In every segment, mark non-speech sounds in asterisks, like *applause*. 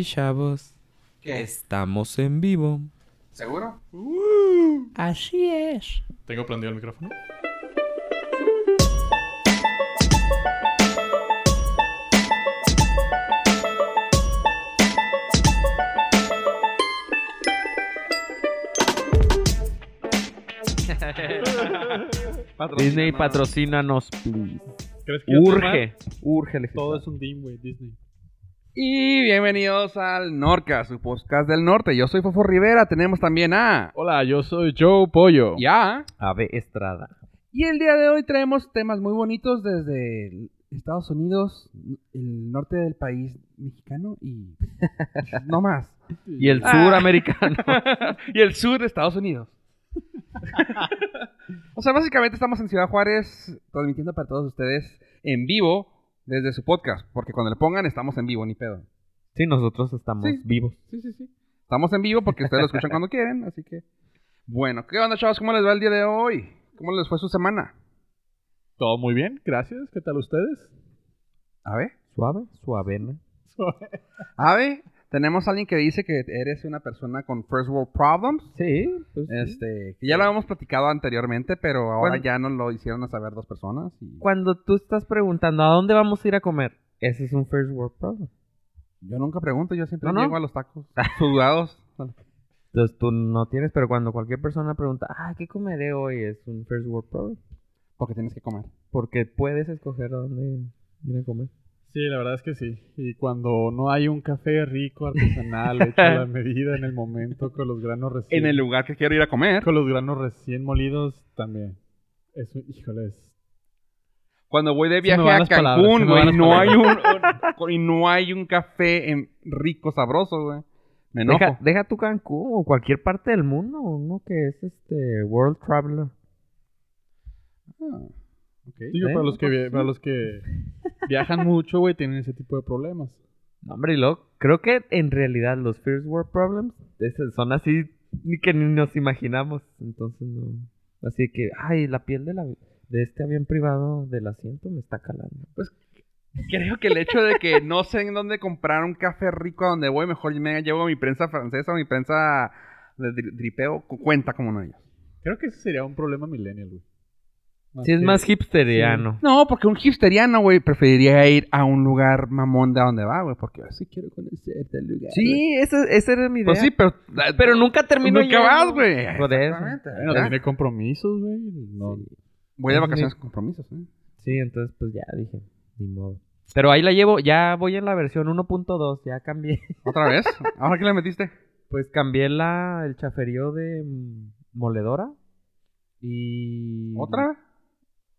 Y chavos, ¿Qué? estamos en vivo. ¿Seguro? Así es. ¿Tengo prendido el micrófono? Disney patrocínanos, please. ¿Crees que yo estoy Urge, urge. Todo es un dim, güey, Disney. Y bienvenidos al Norca, su podcast del norte. Yo soy Fofo Rivera. Tenemos también a. Hola, yo soy Joe Pollo. Ya. Ave Estrada. Y el día de hoy traemos temas muy bonitos desde Estados Unidos, el norte del país mexicano y. no más. Y el Ah. suramericano. *laughs* y el sur de Estados Unidos. o sea, básicamente estamos en Ciudad Juárez transmitiendo para todos ustedes en vivo desde su podcast. Porque cuando le pongan, estamos en vivo, ni pedo. Sí, nosotros estamos Sí. vivos. Sí, sí, sí. Estamos en vivo porque ustedes lo escuchan cuando quieren, así que. Bueno, ¿qué onda, chavos? ¿Cómo les va el día de hoy? ¿Cómo les fue su semana? Todo muy bien, gracias. ¿Qué tal ustedes? A ver. Suave, suavena. *laughs* A ver, tenemos a alguien que dice que eres una persona con first world problems. Sí, pues sí. Este, que ya lo habíamos platicado anteriormente, pero ahora Bueno. ya nos lo hicieron a saber dos personas. y- Cuando tú estás preguntando a dónde vamos a ir a comer, ese es un first world problem. Yo nunca pregunto, yo siempre No, no. llego a los tacos sudados. *laughs* Entonces tú no tienes, pero cuando cualquier persona pregunta, ah, ¿qué comeré hoy? Es un first world problem. Porque tienes que comer. Porque puedes escoger a dónde ir a comer. Sí, la verdad es que sí. Y cuando no hay un café rico, artesanal, hecho a la *laughs* medida en el momento, con los granos recién... En el lugar que quiero ir a comer. Con los granos recién molidos, también. Es un... Híjole, es... Cuando voy de viaje a Cancún, güey, no hay un, y no hay un café en- rico, sabroso, güey. Me enojo. Deja, deja tu Cancún o cualquier parte del mundo, uno que es este World Traveler. Ah, ok. Digo, ¿Eh? para los que, para los que viajan mucho, güey, tienen ese tipo de problemas. No, hombre, y luego, creo que en realidad los First World Problems son así ni que ni nos imaginamos. Entonces, no. Así que, ay, la piel de, la, de este avión privado del asiento me está calando. Creo que el hecho de que no sé en dónde comprar un café rico a donde voy, mejor me llevo mi prensa francesa o mi prensa de dri- dripeo, cu- cuenta como uno de ellos. Creo que ese sería un problema millennial, güey. Sí, es más hipsteriano. No, porque un hipsteriano, güey, preferiría ir a un lugar mamón de a donde va, güey, porque así quiero conocer del lugar. Sí, ese, ese era mi idea. Pues sí, pero... pero nunca terminó Nunca vas, güey. ¿Ya? tiene compromisos, güey. No. Voy de Ese vacaciones es con compromisos, ¿eh? Sí, entonces pues ya dije, ni modo. Pero ahí la llevo, ya voy en la versión 1.2, ya cambié. *laughs* ¿Otra vez? ¿Ahora qué le metiste? Pues cambié la, el chaferío de mm, moledora y... ¿Otra?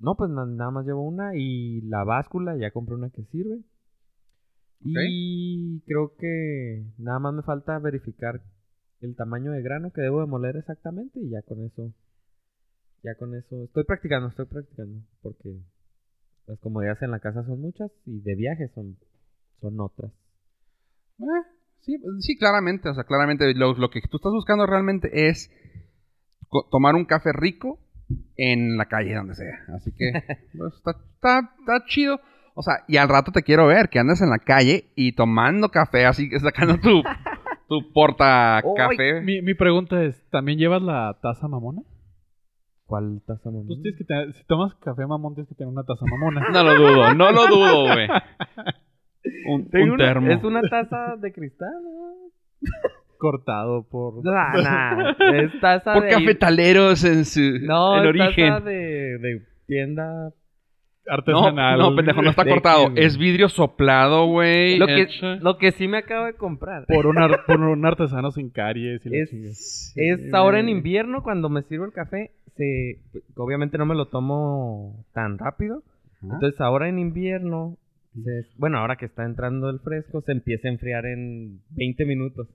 No, pues na- nada más llevo una y la báscula, ya compré una que sirve. Y creo que nada más me falta verificar el tamaño de grano que debo de moler exactamente y ya con eso, ya con eso, estoy practicando, estoy practicando, porque las comodidades en la casa son muchas y de viaje son, son otras. Eh, sí, sí, claramente. O sea, claramente lo, lo que tú estás buscando realmente es tomar un café rico en la calle, donde sea. Así que *laughs* pues, está, está, está chido. O sea, y al rato te quiero ver que andas en la calle y tomando café, así que sacando tu, *laughs* tu porta café. Mi, mi pregunta es, ¿también llevas la taza mamona? ¿Cuál taza mamón? Pues tienes que tener, si tomas café mamón, tienes que tener una taza mamona. *laughs* No lo dudo, no lo dudo, güey. Un, un una- termo. Es una taza de cristal, ¿no? Cortado por... Nah, nah, *laughs* es taza Por de... cafetaleros en su No, en es origen. taza de, de tienda... Artesanal. no, pendejo, no está *laughs* cortado. Es vidrio soplado, güey. Lo que, lo que sí me acabo de comprar. Por un, ar- por *laughs* un artesano sin caries y Es, es ahora en invierno cuando me sirvo el café. Se, obviamente no me lo tomo tan rápido. Entonces ahora en invierno, se- bueno, ahora que está entrando el fresco, se empieza a enfriar en 20 minutos.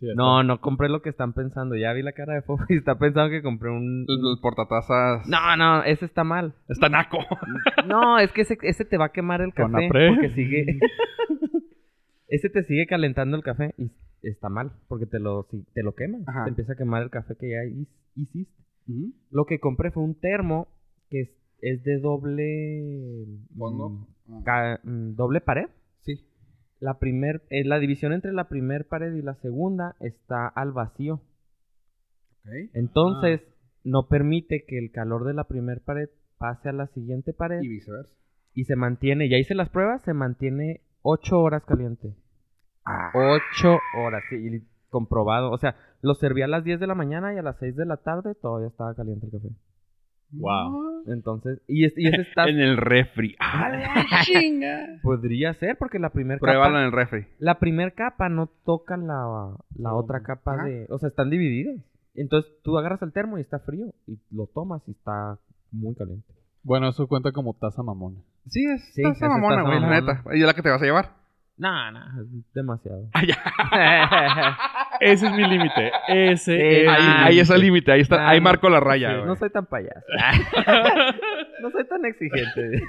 Sí, No, no compré lo que están pensando. Ya vi la cara de Fofo *laughs* y está pensando que compré un... El, el portatazas. No, no, ese está mal. Está naco. *laughs* No, es que ese, ese te va a quemar el Con café apre. porque sigue... *laughs* ese te sigue calentando el café y está mal porque te lo, si- te lo quema. Ajá. Te empieza a quemar el café que ya hiciste. Lo que compré fue un termo que es, es de doble... Fondo. mm, Ah. ca- mm, doble pared. Sí. La primer, eh, la división entre la primer pared y la segunda está al vacío. Entonces, no permite que el calor de la primer pared pase a la siguiente pared Y viceversa. y se mantiene, ya hice las pruebas, se mantiene 8 horas caliente. Ah. 8 horas, sí, y comprobado. O sea, lo serví a las 10 de la mañana y a las 6 de la tarde todavía estaba caliente el café. Wow. Entonces, y, es- y ese *laughs* está... En el refri. ¡Ah, la chinga! Podría ser porque la primera Pruébalo capa... en el refri. La primera capa no toca la, la otra capa de... O sea, están divididas. Entonces, tú agarras el termo y está frío. Y lo tomas y está muy caliente. Bueno, eso cuenta como taza mamona. Sí, es Sí, esa mamona, taza güey, la neta. ¿Y es la que te vas a llevar? No, no, es demasiado. *laughs* Ese es mi límite. Ese Sí, es Ahí, mi ahí está el límite. ahí está, Nah, ahí marco la raya, Sí, no soy tan payaso. *laughs* no soy tan exigente.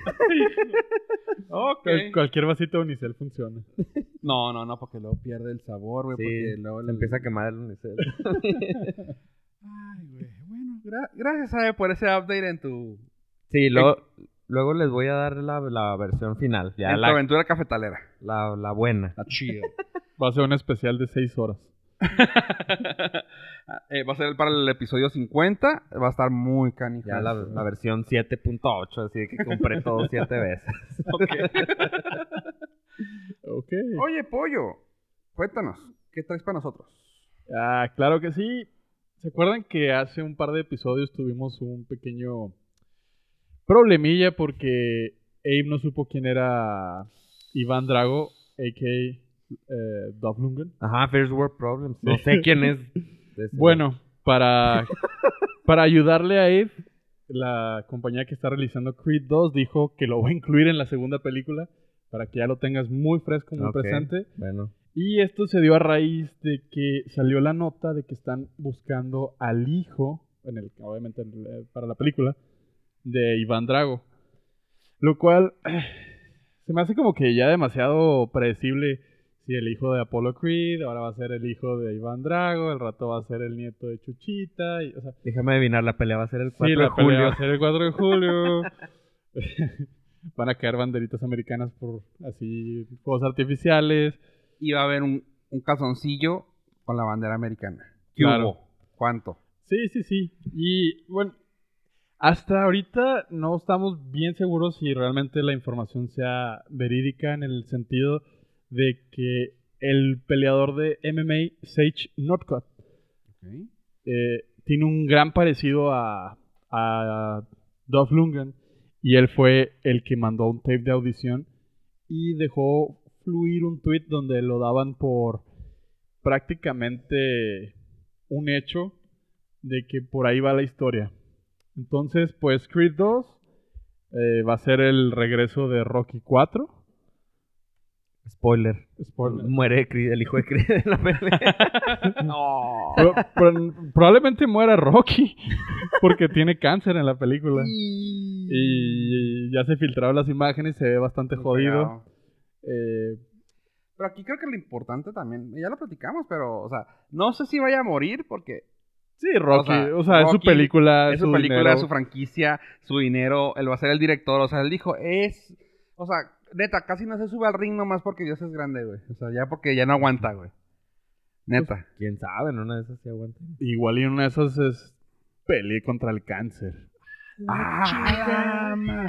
Ok. Cual- Cualquier vasito de unicel funciona. No, no, no, porque luego pierde el sabor, güey, Sí, porque luego le- empieza a quemar el unicel. Ay, güey. Bueno, gra- gracias, Abe, por ese update en tu, Sí, luego, luego les voy a dar la, la versión final. Ya en tu la, aventura cafetalera. la, la buena. Está chido. Va a ser un especial de 6 horas. *laughs* Eh, va a ser para el episodio 50. Va a estar muy canijo. Ya la, la versión 7.8, así que compré todo siete veces. *laughs* Ok. *laughs* Ok. Oye, pollo, cuéntanos, ¿qué traes para nosotros? Ah, claro que sí. ¿Se acuerdan que hace un par de episodios tuvimos un pequeño problemilla porque Abe no supo quién era Iván Drago, a.k.a. eh, Dolph Lundgren? Ajá, First World Problems. No sé quién es. Bueno, para, para ayudarle a Abe, la compañía que está realizando Creed 2 dijo que lo va a incluir en la segunda película para que ya lo tengas muy fresco, muy presente. Bueno. Y esto se dio a raíz de que salió la nota de que están buscando al hijo, en el, obviamente en el- para la película, de Iván Drago. Lo cual *clears throat* se me hace como que ya demasiado predecible si el hijo de Apollo Creed, ahora va a ser el hijo de Iván Drago, el rato va a ser el nieto de Chuchita. Y, o sea, Déjame adivinar, la pelea va a ser el 4 sí, de la pelea julio. va a ser el 4 de julio. *laughs* Van a caer banderitas americanas por así fuegos artificiales. Y va a haber un, un calzoncillo con la bandera americana. ¿Qué Claro. hubo? ¿Cuánto? Sí, sí, sí. Y bueno, hasta ahorita no estamos bien seguros si realmente la información sea verídica en el sentido de que el peleador de MMA, Sage Northcutt, eh, tiene un gran parecido a, a Dolph Lundgren y él fue el que mandó un tape de audición y dejó fluir un tweet donde lo daban por prácticamente un hecho de que por ahí va la historia. Entonces, pues Creed 2 eh, va a ser el regreso de Rocky 4. Spoiler. Spoiler. Muere el hijo de Creed en la pelea. *laughs* Pro- probablemente muera Rocky porque tiene cáncer en la película. Y ya se filtraron las imágenes, se ve bastante Muy jodido. Eh, Pero aquí creo que lo importante también, ya lo platicamos, pero, o sea, no sé si vaya a morir porque sí, Rocky, sea, o sea, es su película, es su película, dinero. su franquicia, su dinero, él va a ser el director, o sea, él dijo, es, o sea, neta, casi no se sube al ring nomás porque Dios es grande, güey. O sea, ya porque ya no aguanta, güey. Neta. Quién sabe, en una de esas sí aguanta. Igual y una de esas es peleé contra el cáncer. Ah,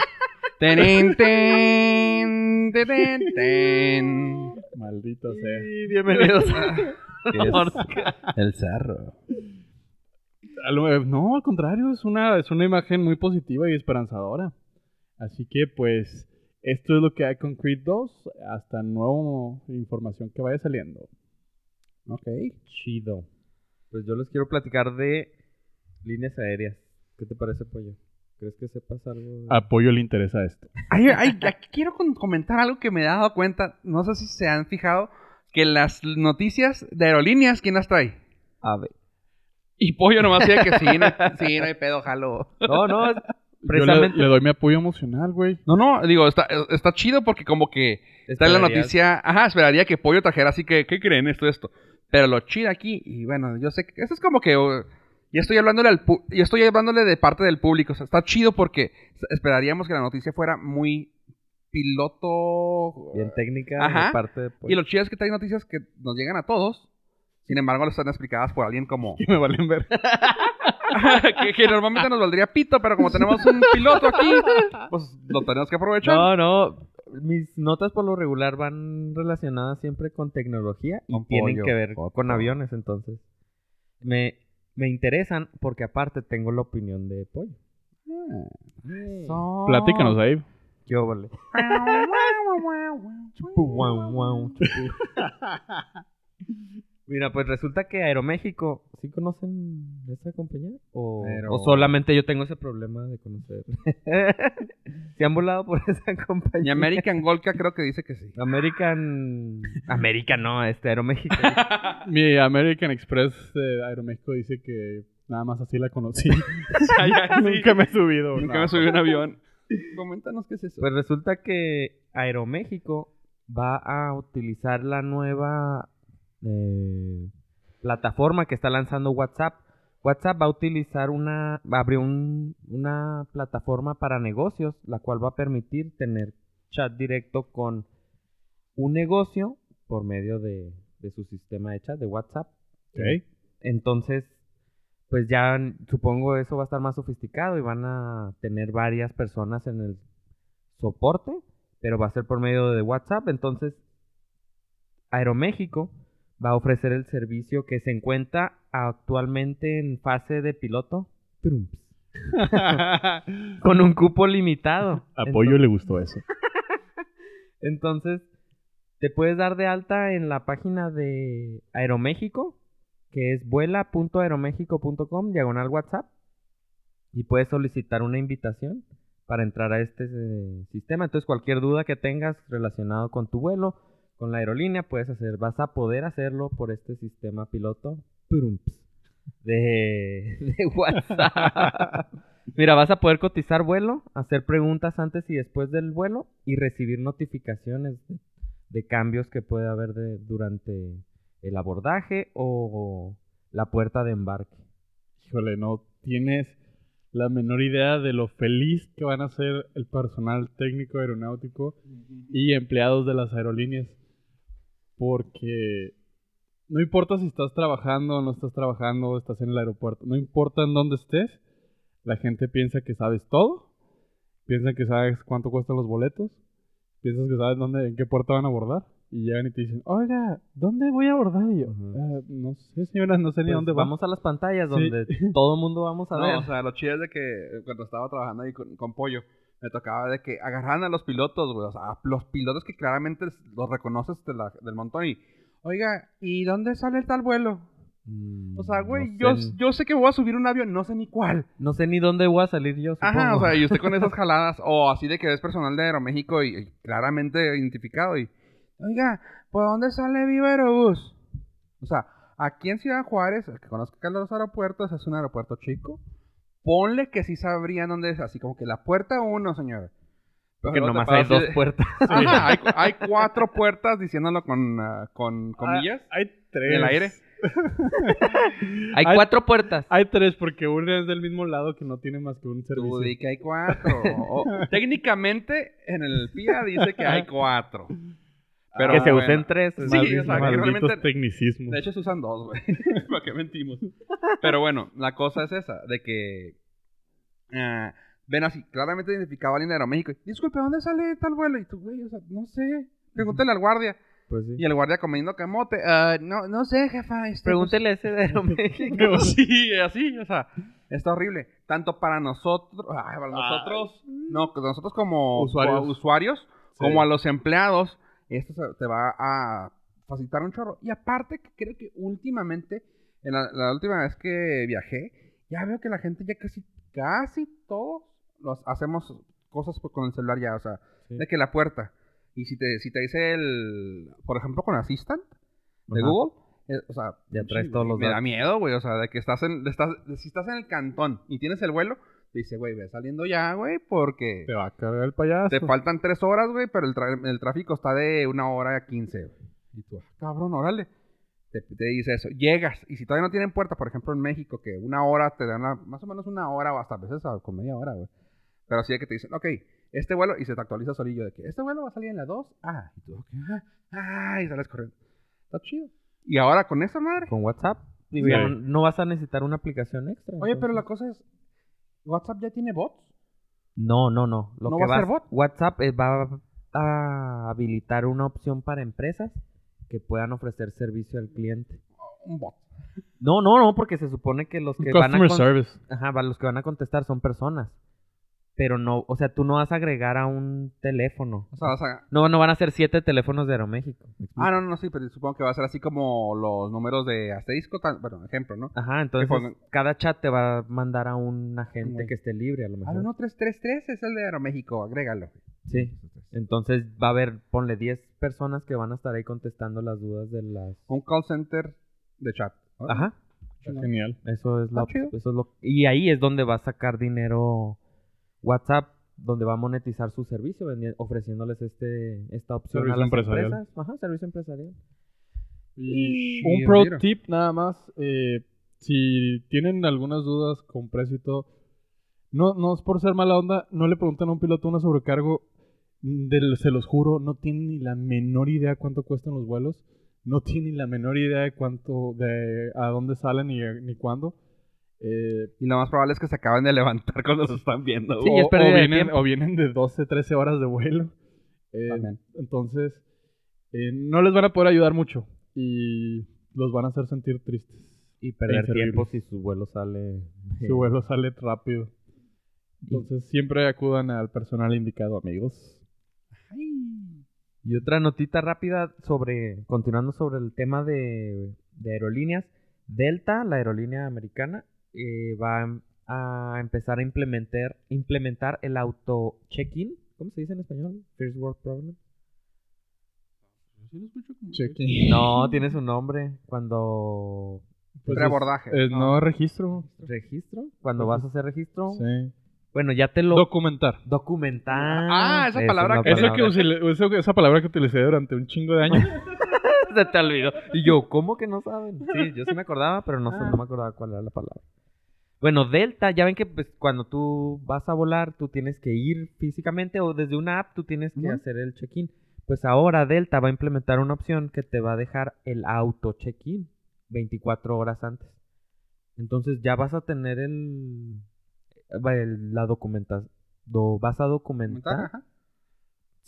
Ten, ten, ten, ten. Maldito sea. bienvenidos. *laughs* El cerro. A lo- No, al contrario, es una, es una imagen muy positiva y esperanzadora. Así que, pues, esto es lo que hay con Creed 2. Hasta nueva información que vaya saliendo. Ok. Chido. Pues yo les quiero platicar de líneas aéreas. ¿Qué te parece, Pollo? ¿Crees que sepas algo? de- Apoyo le interesa esto. Ay, ay, aquí quiero comentar algo que me he dado cuenta. No sé si se han fijado que las noticias de aerolíneas, ¿quién las trae? A ver. Y Pollo nomás dice que sí, no, *laughs* sí, no hay pedo, jalo. No, no, es Yo le, precisamente. le doy mi apoyo emocional, güey. No, no, digo, está, está chido porque como que está en la noticia. Ajá, esperaría que Pollo trajera así que, ¿qué creen esto, esto? Pero lo chido aquí, y bueno, yo sé que eso es como que. uh, ya estoy hablándole al pu- ya estoy hablándole de parte del público. O sea, está chido porque esperaríamos que la noticia fuera muy piloto. Bien técnica Ajá. de parte de... Y lo chido es que trae noticias que nos llegan a todos. Sin embargo, están explicadas por alguien como. *laughs* Y me valen ver. *laughs* *laughs* que, que normalmente nos valdría pito, pero como tenemos un piloto aquí, pues lo tenemos que aprovechar. No, no. Mis notas por lo regular van relacionadas siempre con tecnología y Con tienen pollo, que ver con aviones, entonces. Me, me interesan porque aparte tengo la opinión de Pollo. Eso. Platícanos ahí. Yo vale. *laughs* *laughs* Mira, pues resulta que Aeroméxico, ¿sí conocen esa compañía? ¿O, Aero- o solamente yo tengo ese problema de conocer? *laughs* ¿Se han volado por *laughs* esa Y compañía? American Golka creo que dice que sí. American... American no, este Aeroméxico. *laughs* Mi American Express de Aeroméxico dice que nada más así la conocí. Nunca me he subido. Nunca no. me subí a un avión. Coméntanos qué es eso. Pues resulta que Aeroméxico va a utilizar la nueva eh, plataforma que está lanzando WhatsApp. WhatsApp va a utilizar una, va a abrir un- una plataforma para negocios, la cual va a permitir tener chat directo con un negocio por medio de, de su sistema de chat de WhatsApp. Ok. Entonces, pues ya supongo eso va a estar más sofisticado y van a tener varias personas en el soporte, pero va a ser por medio de WhatsApp. Entonces, Aeroméxico va a ofrecer el servicio que se encuentra actualmente en fase de piloto. *laughs* Con un cupo limitado. Apoyo le gustó eso. *laughs* Entonces, te puedes dar de alta en la página de Aeroméxico, que es vuela.aeroméxico.com, diagonal WhatsApp, y puedes solicitar una invitación para entrar a este eh, sistema. Entonces, cualquier duda que tengas relacionado con tu vuelo, con la aerolínea, puedes hacer, vas a poder hacerlo por este sistema piloto Prumps, de, *laughs* de WhatsApp. Mira, vas a poder cotizar vuelo, hacer preguntas antes y después del vuelo y recibir notificaciones de, de cambios que puede haber de- durante el abordaje o la puerta de embarque. Híjole, no tienes la menor idea de lo feliz que van a ser el personal técnico aeronáutico y empleados de las aerolíneas. Porque no importa si estás trabajando o no estás trabajando, estás en el aeropuerto, no importa en dónde estés, la gente piensa que sabes todo, piensa que sabes cuánto cuestan los boletos, piensas que sabes dónde, en qué puerta van a abordar. Y llegan y te dicen, oiga, ¿dónde voy a abordar? Y yo. "Ah, no sé, señora, no sé ni Pues dónde va. vamos a las pantallas Sí. donde todo el mundo vamos a *laughs* ver. O sea, lo chido es de que cuando estaba trabajando ahí con, con Pollo, me tocaba de que agarraran a los pilotos, güey. O sea, los pilotos que claramente los reconoces de la- del montón y, oiga, ¿y dónde sale el tal vuelo? Mm, O sea, güey, no yo, sé, yo sé que voy a subir un avión, no sé ni cuál. no sé ni dónde voy a salir yo. Ajá, o sea, y usted *laughs* con esas jaladas, o así de que es personal de Aeroméxico y, y claramente identificado y, oiga, ¿por dónde sale Viva Aerobús? O sea, aquí en Ciudad Juárez, el que conozca los aeropuertos, es un aeropuerto chico. Ponle que sí sabrían dónde es, así como que la puerta uno, señor. Pero que luego te nomás hay dos de- puertas. *laughs* Ajá, hay, hay cuatro puertas diciéndolo con, ah, con comillas. Ah, hay tres. en el aire. *laughs* hay Hay- cuatro puertas. Hay tres porque una es del mismo lado que no tiene más que un Tú servicio. di que hay cuatro. O- *laughs* técnicamente, en el PIA dice que hay cuatro. Pero que se bueno. usen tres. Sí, es o sea, que Malditos realmente- tecnicismos. De hecho, se usan dos, güey. *laughs* ¿Para qué mentimos? Pero bueno, la cosa es esa, de que ah, ven así, claramente identificaba alguien de Aeroméxico. Disculpe, ¿dónde sale tal vuelo? Y tú, güey, o sea, no sé. Pregúntale al guardia. Pues sí. Y el guardia comiendo camote. "Ah, no, no sé, jefa. Este, Pregúntele a ese de Aeroméxico. *laughs* pues, *laughs* sí, así, o sea, está horrible. Tanto para nosotros, ay, para nosotros, no, que nosotros como Usuarios. como usuarios, Sí. como a los empleados, esto te va a facilitar un chorro. Y aparte, que creo que últimamente, en la, la última vez que viajé, ya veo que la gente ya casi, casi todos los hacemos cosas con el celular ya, o sea, Sí. de que la puerta. Y si te, si te dice el, por ejemplo, con Assistant de Ajá. Google, eh, o sea, Ya traes todos los Me da datos. miedo, güey, o sea, de que estás en, estás, si estás en el cantón y tienes el vuelo, dice, güey, ve saliendo ya, güey, porque Te va a cargar el payaso. te faltan tres horas, güey, pero el, el tráfico está de una hora a quince, güey. Y tú, ah, cabrón, órale. Te, te dice eso. Llegas, y si todavía no tienen puerta, por ejemplo en México, que una hora te dan la- más o menos una hora o hasta a veces a- con media hora, güey. Pero así de que te dicen, ok, este vuelo, y se te actualiza solillo de que este vuelo va a salir en la 2. Ah, y tú, ok, ah, ah, y sales corriendo. Está chido. Y ahora con esa madre. Con WhatsApp. Digo, Sí. ya no, no vas a necesitar una aplicación extra. Oye, pero la entonces- cosa es, ¿WhatsApp ya tiene bots? No, no, no. Lo ¿No que va a ser bot? WhatsApp eh, va a habilitar una opción para empresas que puedan ofrecer servicio al cliente. Un bot. No, no, no, porque se supone que los que van a service. Ajá, los que van a contestar son personas. Pero no, o sea, tú no vas a agregar a un teléfono. O sea, vas a- No, no van a ser siete teléfonos de Aeroméxico. Ah, no, no, sí, pero supongo que va a ser así como los números de asterisco, tan- bueno, ejemplo, ¿no? Ajá, entonces cada chat te va a mandar a un agente que esté libre a lo mejor. Al 1333 es el de Aeroméxico, agrégalo. Sí. Entonces va a haber, ponle 10 personas que van a estar ahí contestando las dudas de las... Un call center de chat. ¿no? Ajá. Genial. Eso es, la, eso es lo y ahí es donde va a sacar dinero WhatsApp, donde va a monetizar su servicio, ofreciéndoles este esta opción Servicio a las empresarial. empresas. Ajá, servicio empresarial. Y un pro mira. tip nada más, eh, si tienen algunas dudas con precio y todo, no, no es por ser mala onda, no le preguntan a un piloto una sobrecargo, del- se los juro, no tienen ni la menor idea cuánto cuestan los vuelos, no tienen ni la menor idea de cuánto, de a dónde salen ni, ni cuándo. Eh, Y lo más probable es que se acaben de levantar *laughs* cuando se están viendo. Sí, o, de vienen, tiempo. o vienen de 12, 13 horas de vuelo. Eh, entonces, eh, no les van a poder ayudar mucho y los van a hacer sentir tristes. Y perder Inservibles. tiempo si su vuelo sale... Su vuelo sale rápido. Entonces, siempre acudan al personal indicado, amigos. Y otra notita rápida sobre, continuando sobre el tema de, de aerolíneas, Delta, la aerolínea americana, eh, va a empezar a implementar, implementar el auto check-in, ¿cómo se dice en español? First World Problem. Check-in. No, tiene su nombre. Cuando Pues Preabordaje. Es, es No. no registro. registro, cuando vas a hacer registro, Sí. bueno, ya te lo Documentar. documentar. Ah, esa es palabra una que- Eso que palabra. usé- eso esa palabra que utilicé durante un chingo de años. *laughs* *laughs* Se te olvidó. Y yo, ¿cómo que no saben? Sí, yo sí me acordaba, pero no, sé- no me acordaba cuál era la palabra. Bueno, Delta, ya ven que pues, cuando tú vas a volar, tú tienes que ir físicamente o desde una app tú tienes que hacer el check-in. Pues ahora Delta va a implementar una opción que te va a dejar el auto check-in 24 horas antes. Entonces ya vas a tener el, el- la documentación. vas a documentar Ajá.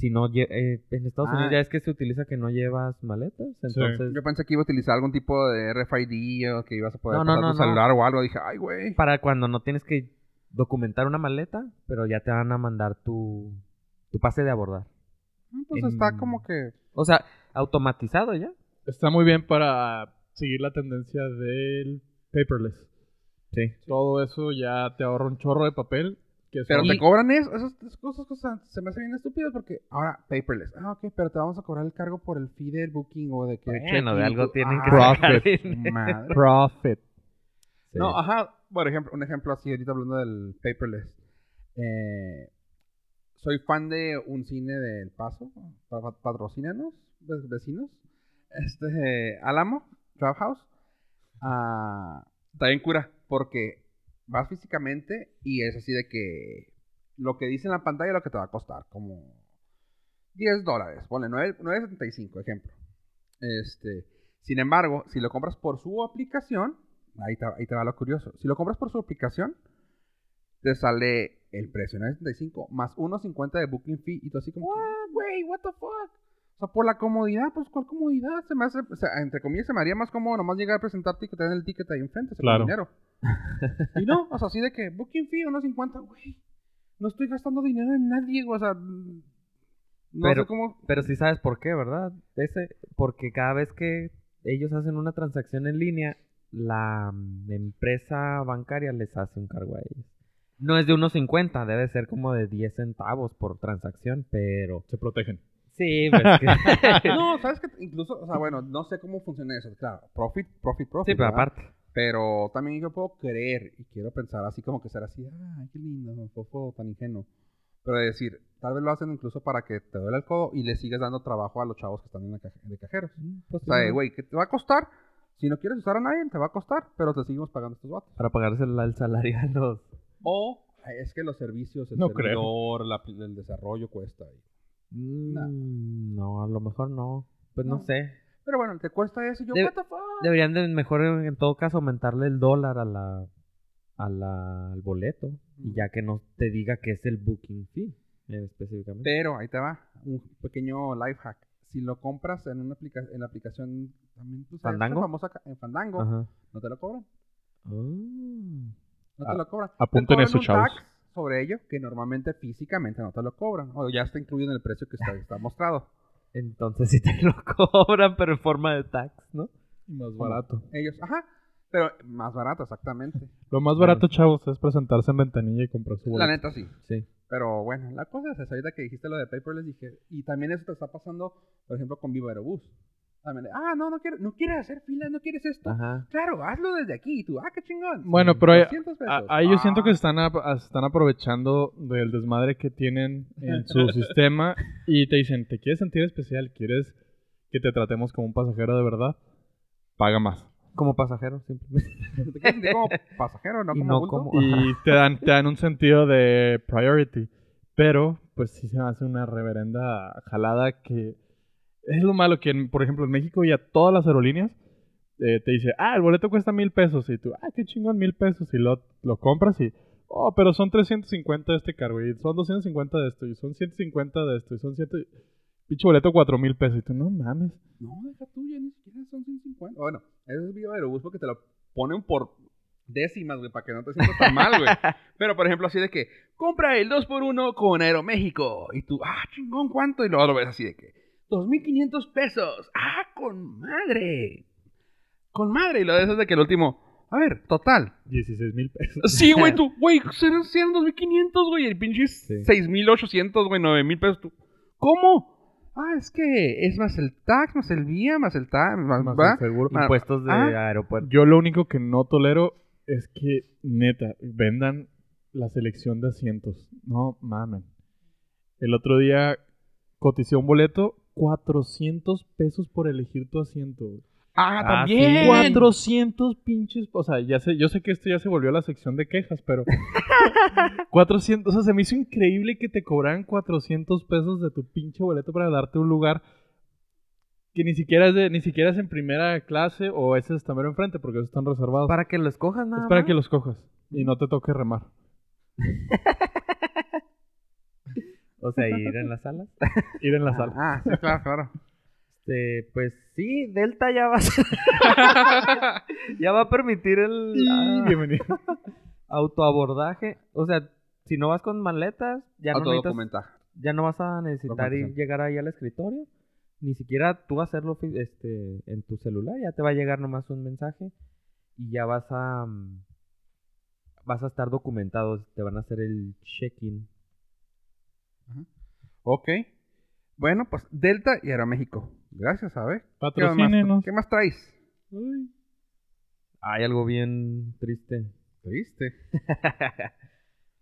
Si no lle- eh, en Estados Ah. Unidos ya es que se utiliza que no llevas maletas, entonces Yo pensé que iba a utilizar algún tipo de RFID o que ibas a poder No, no, pasar no, tu no. celular o algo. Dije, ay, güey. para cuando no tienes que documentar una maleta, pero ya te van a mandar tu tu pase de abordar. Pues en- está como que... O sea, automatizado ya. Está muy bien para seguir la tendencia del paperless. Sí. Todo eso ya te ahorra un chorro de papel. Que Pero te cobran eso, esas, esas cosas, cosas se me hace bien estúpido porque ahora paperless. Ah, ok, pero te vamos a cobrar el cargo por el fee del booking o de que... Bueno, de algo tienen que Ah, sacar Profit. Madre. Profit. Sí. No, ajá, por ejemplo, un ejemplo así, ahorita hablando del paperless. Eh, soy fan de un cine del Paso, pa- patrocínanos, ve- vecinos. Este, Álamo, Draft House. Ah, está bien cura, porque vas físicamente y es así de que lo que dice en la pantalla es lo que te va a costar, como 10 dólares, ponle 9 9.75, ejemplo. Este, sin embargo, si lo compras por su aplicación, ahí te, ahí te va lo curioso. Si lo compras por su aplicación, te sale el precio 9.75 más 1.50 de booking fee y tú así como, what, güey, what the fuck. O sea, por la comodidad, pues, ¿cuál comodidad? Se me hace, o sea, entre comillas, se me haría más cómodo nomás llegar a presentarte y que te den el ticket ahí enfrente, se Claro. dinero. *laughs* y no, o sea, así de que booking fee 1.50, güey. No estoy gastando dinero en nadie, güey, o sea, no Pero- sé cómo... Pero sí sabes por qué, ¿verdad? Ese, porque cada vez que ellos hacen una transacción en línea, la mm, empresa bancaria les hace un cargo a ellos. No es de unos 50, debe ser como de 10 centavos por transacción, pero... Se protegen. Sí, pues *laughs* que- No, sabes que incluso, o sea, bueno, no sé cómo funciona eso, claro, profit, profit, profit. Sí, pero ¿verdad? aparte. Pero también yo puedo creer y quiero pensar así como que ser así, ay, qué lindo, un poco tan ingenuo. Pero decir, tal vez lo hacen incluso para que te duele el codo y le sigas dando trabajo a los chavos que están en la caja- de cajeros. Pues, O sea, sí, güey, ¿qué te va a costar? Si no quieres usar a nadie, te va a costar, pero te seguimos pagando estos vatos. Para pagarse el, el salario a los... O es que los servicios, el No servidor, la- el desarrollo cuesta. Mm, no, a lo mejor no. Pues no, No. sé. Pero bueno, te cuesta eso yo, what the fuck? Deberían de mejor en, todo caso aumentarle el dólar a la, a la al boleto y Mm. ya que no te diga que es el booking fee eh, específicamente. Pero ahí te va, un pequeño life hack. Si lo compras en una aplica en la aplicación también tú sabes, famosa en Fandango, Ajá. no te lo cobran. Ah. No Ah, te lo cobran. Te apunten eso, chavos. tax sobre ello que normalmente físicamente no te lo cobran. O ya está incluido en el precio que está, está mostrado. *laughs* Entonces sí te lo *laughs* cobran, pero en forma de tax, ¿no? Más barato. Ellos, ajá. Pero más barato, exactamente. *laughs* Lo más barato, chavos, es presentarse en ventanilla y comprar su La boleto. neta sí. Sí. Pero bueno, la cosa es esa. Ahorita que dijiste lo de Paperless, dije. Y también eso te está pasando, por ejemplo, con Viva Aerobús. Ah, no, no quieres, no quieres hacer filas, no quieres esto. Ajá. Claro, hazlo desde aquí. Y tú, ah, qué chingón. Bueno, Sí, pero ahí- 200 pesos. A- Ahí yo siento Ah. que están, están aprovechando del desmadre que tienen en su *laughs* sistema y te dicen, ¿te quieres sentir especial? ¿Quieres que te tratemos como un pasajero de verdad? Paga más. Como pasajero, simplemente. *laughs* Te quieres sentir como pasajero, no Y como no bulto? como- Y te dan, te dan un sentido de priority. Pero, pues sí se me hace una reverenda jalada que es lo malo que, en- por ejemplo, en México y a todas las aerolíneas eh, te dice, ah, el boleto cuesta mil pesos. Y tú, ah, qué chingón, mil pesos. Y lo, lo compras y, oh, pero son 350 de este cargo. Y son 250 de esto. Y son 150 de esto. Y son 7... Pinche boleto cuatro mil pesos. Y tú, no mames. No, deja tuya, ni siquiera son 150. Bueno, eso es Viva Aerobús porque te lo ponen por décimas, güey, para que no te sientas tan mal, güey. *laughs* Pero, por ejemplo, así de que, compra el 2x1 con Aeroméxico. Y tú, ah, chingón, ¿cuánto? Y luego lo ves así de que, 2.500 pesos. Ah, con madre. Con madre. Y lo ves de que el último, a ver, total. 16 mil pesos. Sí, güey, *laughs* tú, güey, eran 2.500, güey. El pinche Sí. 6.800, güey, 9.000 pesos. Tú, ¿Cómo? Ah, es que es más el tax, más el vía, más el tax, más, Más el seguro. Ah, Impuestos de ah. aeropuerto. Yo lo único que no tolero es que, neta, vendan la selección de asientos. No mamen. El otro día coticé un boleto, 400 pesos por elegir tu asiento. güey. Ah, Ah, también. sí. 400 pinches. O sea, ya sé, yo sé que esto ya se volvió a la sección de quejas, pero. *laughs* 400. O sea, se me hizo increíble que te cobraran 400 pesos de tu pinche boleto para darte un lugar que ni siquiera es, de, ni siquiera es en primera clase o ese está mero enfrente porque esos están reservados. Para que lo escojas nada es para más. que los cojas y no te toque remar. *laughs* O sea, ir en las salas. *laughs* Ir en la sala. Ah, sí, claro, claro. Este, pues sí, Delta ya va a ser- *laughs* ya va a permitir el ah, Bienvenido. *laughs* autoabordaje. O sea, si no vas con maletas, ya no, necesitas- ya no vas a necesitar ir, llegar ahí al escritorio. Ni siquiera tú hacerlo este, en tu celular. Ya te va a llegar nomás un mensaje y ya vas a mm, vas a estar documentado. Te van a hacer el check-in. Ok. Bueno, pues Delta y Aeroméxico. Gracias, ¿sabes? ¿Qué más, Patrocínenos. ¿Qué más traes? Hay algo bien triste. Triste. *laughs*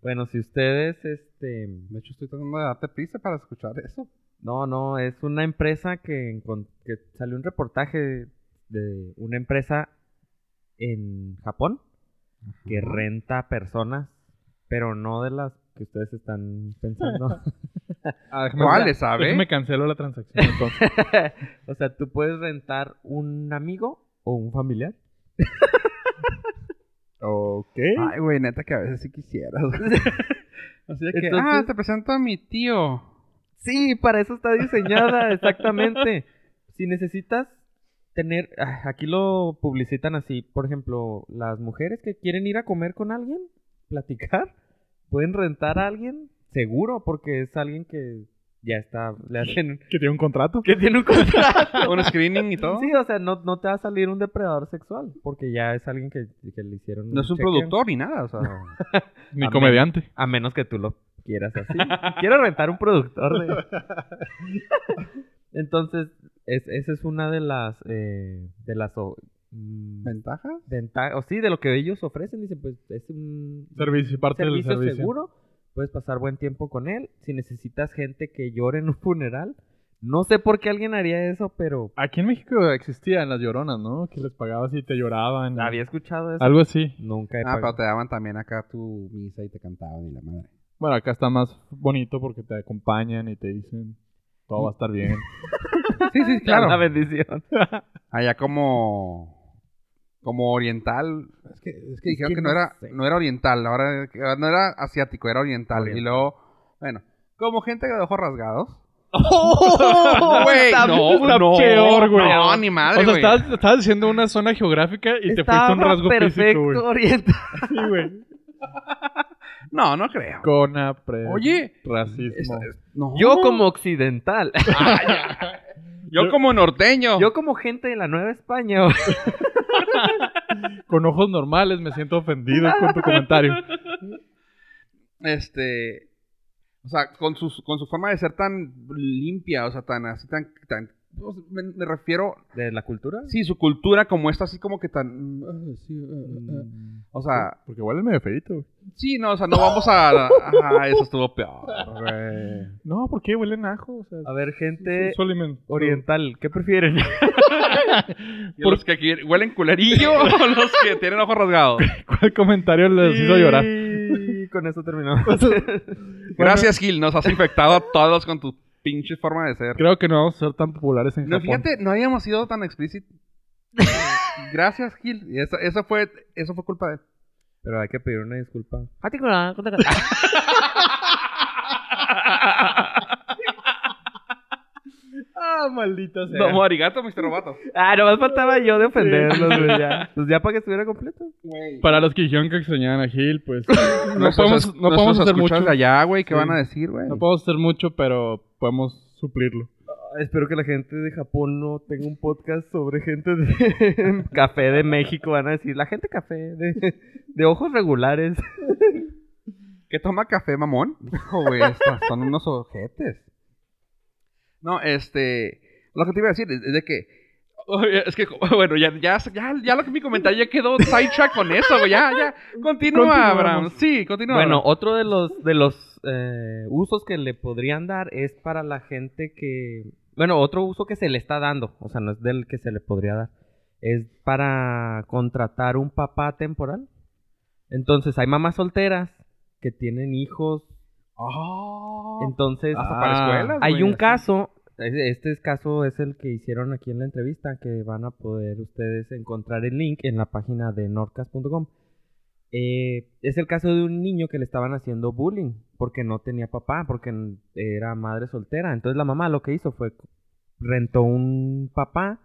Bueno, si ustedes, este, De hecho, estoy tratando de darte prisa para escuchar eso. no, no, es una empresa que, que salió un reportaje de una empresa en Japón que renta personas, pero no de las que ustedes están *laughs* pensando. Ah, déjame- ¿Cuáles, sabe? Déjame cancelo la transacción entonces. *laughs* o sea, tú puedes rentar un amigo o un familiar. *laughs* ok. Ay, güey, neta que a veces sí quisieras. Así de que, Entonces- ah, te presento a mi tío. Sí, para eso está diseñada, exactamente. Si necesitas tener, ah, aquí lo publicitan así, por ejemplo, las mujeres que quieren ir a comer con alguien, platicar, pueden rentar a alguien seguro porque es alguien que ya está, le hacen, Que tiene un contrato. que tiene un contrato. *laughs* Un screening y todo. Sí, o sea, no, no te va a salir un depredador sexual porque ya es alguien que, que le hicieron No es un chequeo. productor ni nada, o sea. *laughs* Ni comediante. A menos que tú lo quieras así. *laughs* Quiero rentar un productor de... Entonces, es, esa es una de las... eh, de las... mm, ¿Ventajas? venta- o sí, de lo que ellos ofrecen. Dicen, pues es un Servicio, parte del servicio seguro. Puedes pasar buen tiempo con él. Si necesitas gente que llore en un funeral, No sé por qué alguien haría eso, pero Aquí en México existían las lloronas, ¿no? Que les pagabas y te lloraban. había escuchado eso. Algo así. Nunca he Ah, pero te daban también acá tu misa y te cantaban y la madre. Bueno, acá está más bonito porque te acompañan y te dicen todo va a estar bien. *laughs* Sí, sí, *laughs* Claro. claro. Una bendición. Allá como como oriental, es que, es que dijeron que que, no no era sé. no era oriental, ahora no era asiático, era oriental. Y luego, bueno, como gente de ojos rasgados. *laughs* ¡Oh! Güey, no, está no, peor, güey. no, ni madre, o sea, estabas, estabas diciendo una zona geográfica y te fuiste a un rasgo perfecto físico, güey. *laughs* oriental. Sí, güey. No, no creo. Conapre. Oye, Racismo. Es- es- no. Yo como occidental. Yo como norteño. Yo como gente de la Nueva España. güey. *laughs* Con ojos normales me siento ofendido con tu comentario. este o sea con su con su forma de ser tan limpia o sea tan así tan me, me refiero ¿De la cultura? sí su cultura como esta así como que tan sí, ah, ah, ah. Mm. o sea Porque huele medio feito. güey. sí no o sea no vamos a *laughs* ah, eso estuvo peor No, ¿por qué huelen a ajo? O sea, A ver, gente alimen- oriental, ¿qué prefieren? *laughs* ¿Y los que aquí huelen culerillo *laughs* o los que tienen ojos rasgados ¿Cuál comentario les hizo llorar? Y con eso terminamos. gracias Gil nos has infectado a todos con tu pinche forma de ser Creo que no vamos a ser tan populares en no Japón. fíjate no habíamos sido tan explícitos *laughs* gracias Gil y eso, eso fue eso fue culpa de él Pero hay que pedir una disculpa. *laughs* *laughs* Ah, maldita sea. Domo arigato, Mr. Roboto. Ah, nomás faltaba yo de ofenderlos, güey, ya. Pues ya para que estuviera completo. Para los que dijeron que extrañaban a Gil, pues *laughs* no podemos, no podemos hacer mucho. allá, güey, ¿qué Sí. van a decir, güey? No podemos hacer mucho, pero podemos suplirlo. Ah, Espero que la gente de Japón no tenga un podcast sobre gente de *laughs* café de México. Van a decir, la gente café de, de ojos regulares. ¿Qué toma café, mamón? Dijo, güey, son unos ojetes. No, este... Lo que te iba a decir es, es de que... Es que, *laughs* bueno, ya, ya, ya, ya lo que mi comentario ya quedó sidetrack con eso, güey. Ya, ya. Continúa. Abraham. Sí, continúa. Bueno, Abraham. otro de los, de los eh, usos que le podrían dar es para la gente que... Bueno, otro uso que se le está dando, o sea, no es del que se le podría dar, es para contratar un papá temporal. Entonces, hay mamás solteras que tienen hijos, Ah, entonces... hasta para Ah, escuelas, Hay güey, un así. caso, este es caso es el que hicieron aquí en la entrevista, que van a poder ustedes encontrar el link en la página de nordcast.com. Eh, es el caso de un niño que le estaban haciendo bullying porque no tenía papá, porque era madre soltera. Entonces la mamá lo que hizo fue rentó un papá,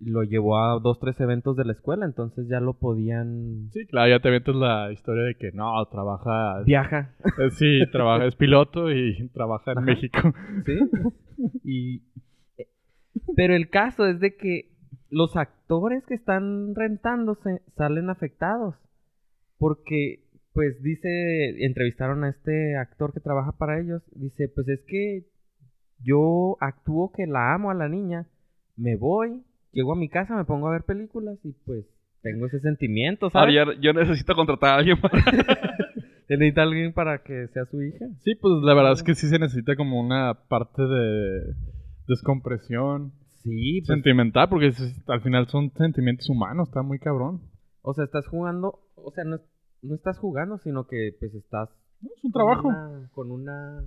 lo llevó a dos, tres eventos de la escuela, entonces ya lo podían... Sí, claro, ya te avientas la historia de que no, trabaja. Viaja. eh, Sí, trabaja, es piloto y trabaja en Ajá. México. ¿Sí? Y... eh, Pero el caso es de que los actores que están rentándose salen afectados. Porque, pues dice, entrevistaron a este actor que trabaja para ellos. Dice, pues es que yo actúo que la amo a la niña. Me voy, llego a mi casa, me pongo a ver películas y pues tengo ese sentimiento, ¿sabes? Ahora, yo, yo necesito contratar a alguien para... *laughs* Necesita alguien para que sea su hija. Sí, pues la verdad es que sí se necesita como una parte de descompresión Sí, pues, sentimental, porque es- al final son sentimientos humanos, está muy cabrón. O sea, estás jugando, o sea, no, no estás jugando, sino que pues estás Es un con trabajo. una- con una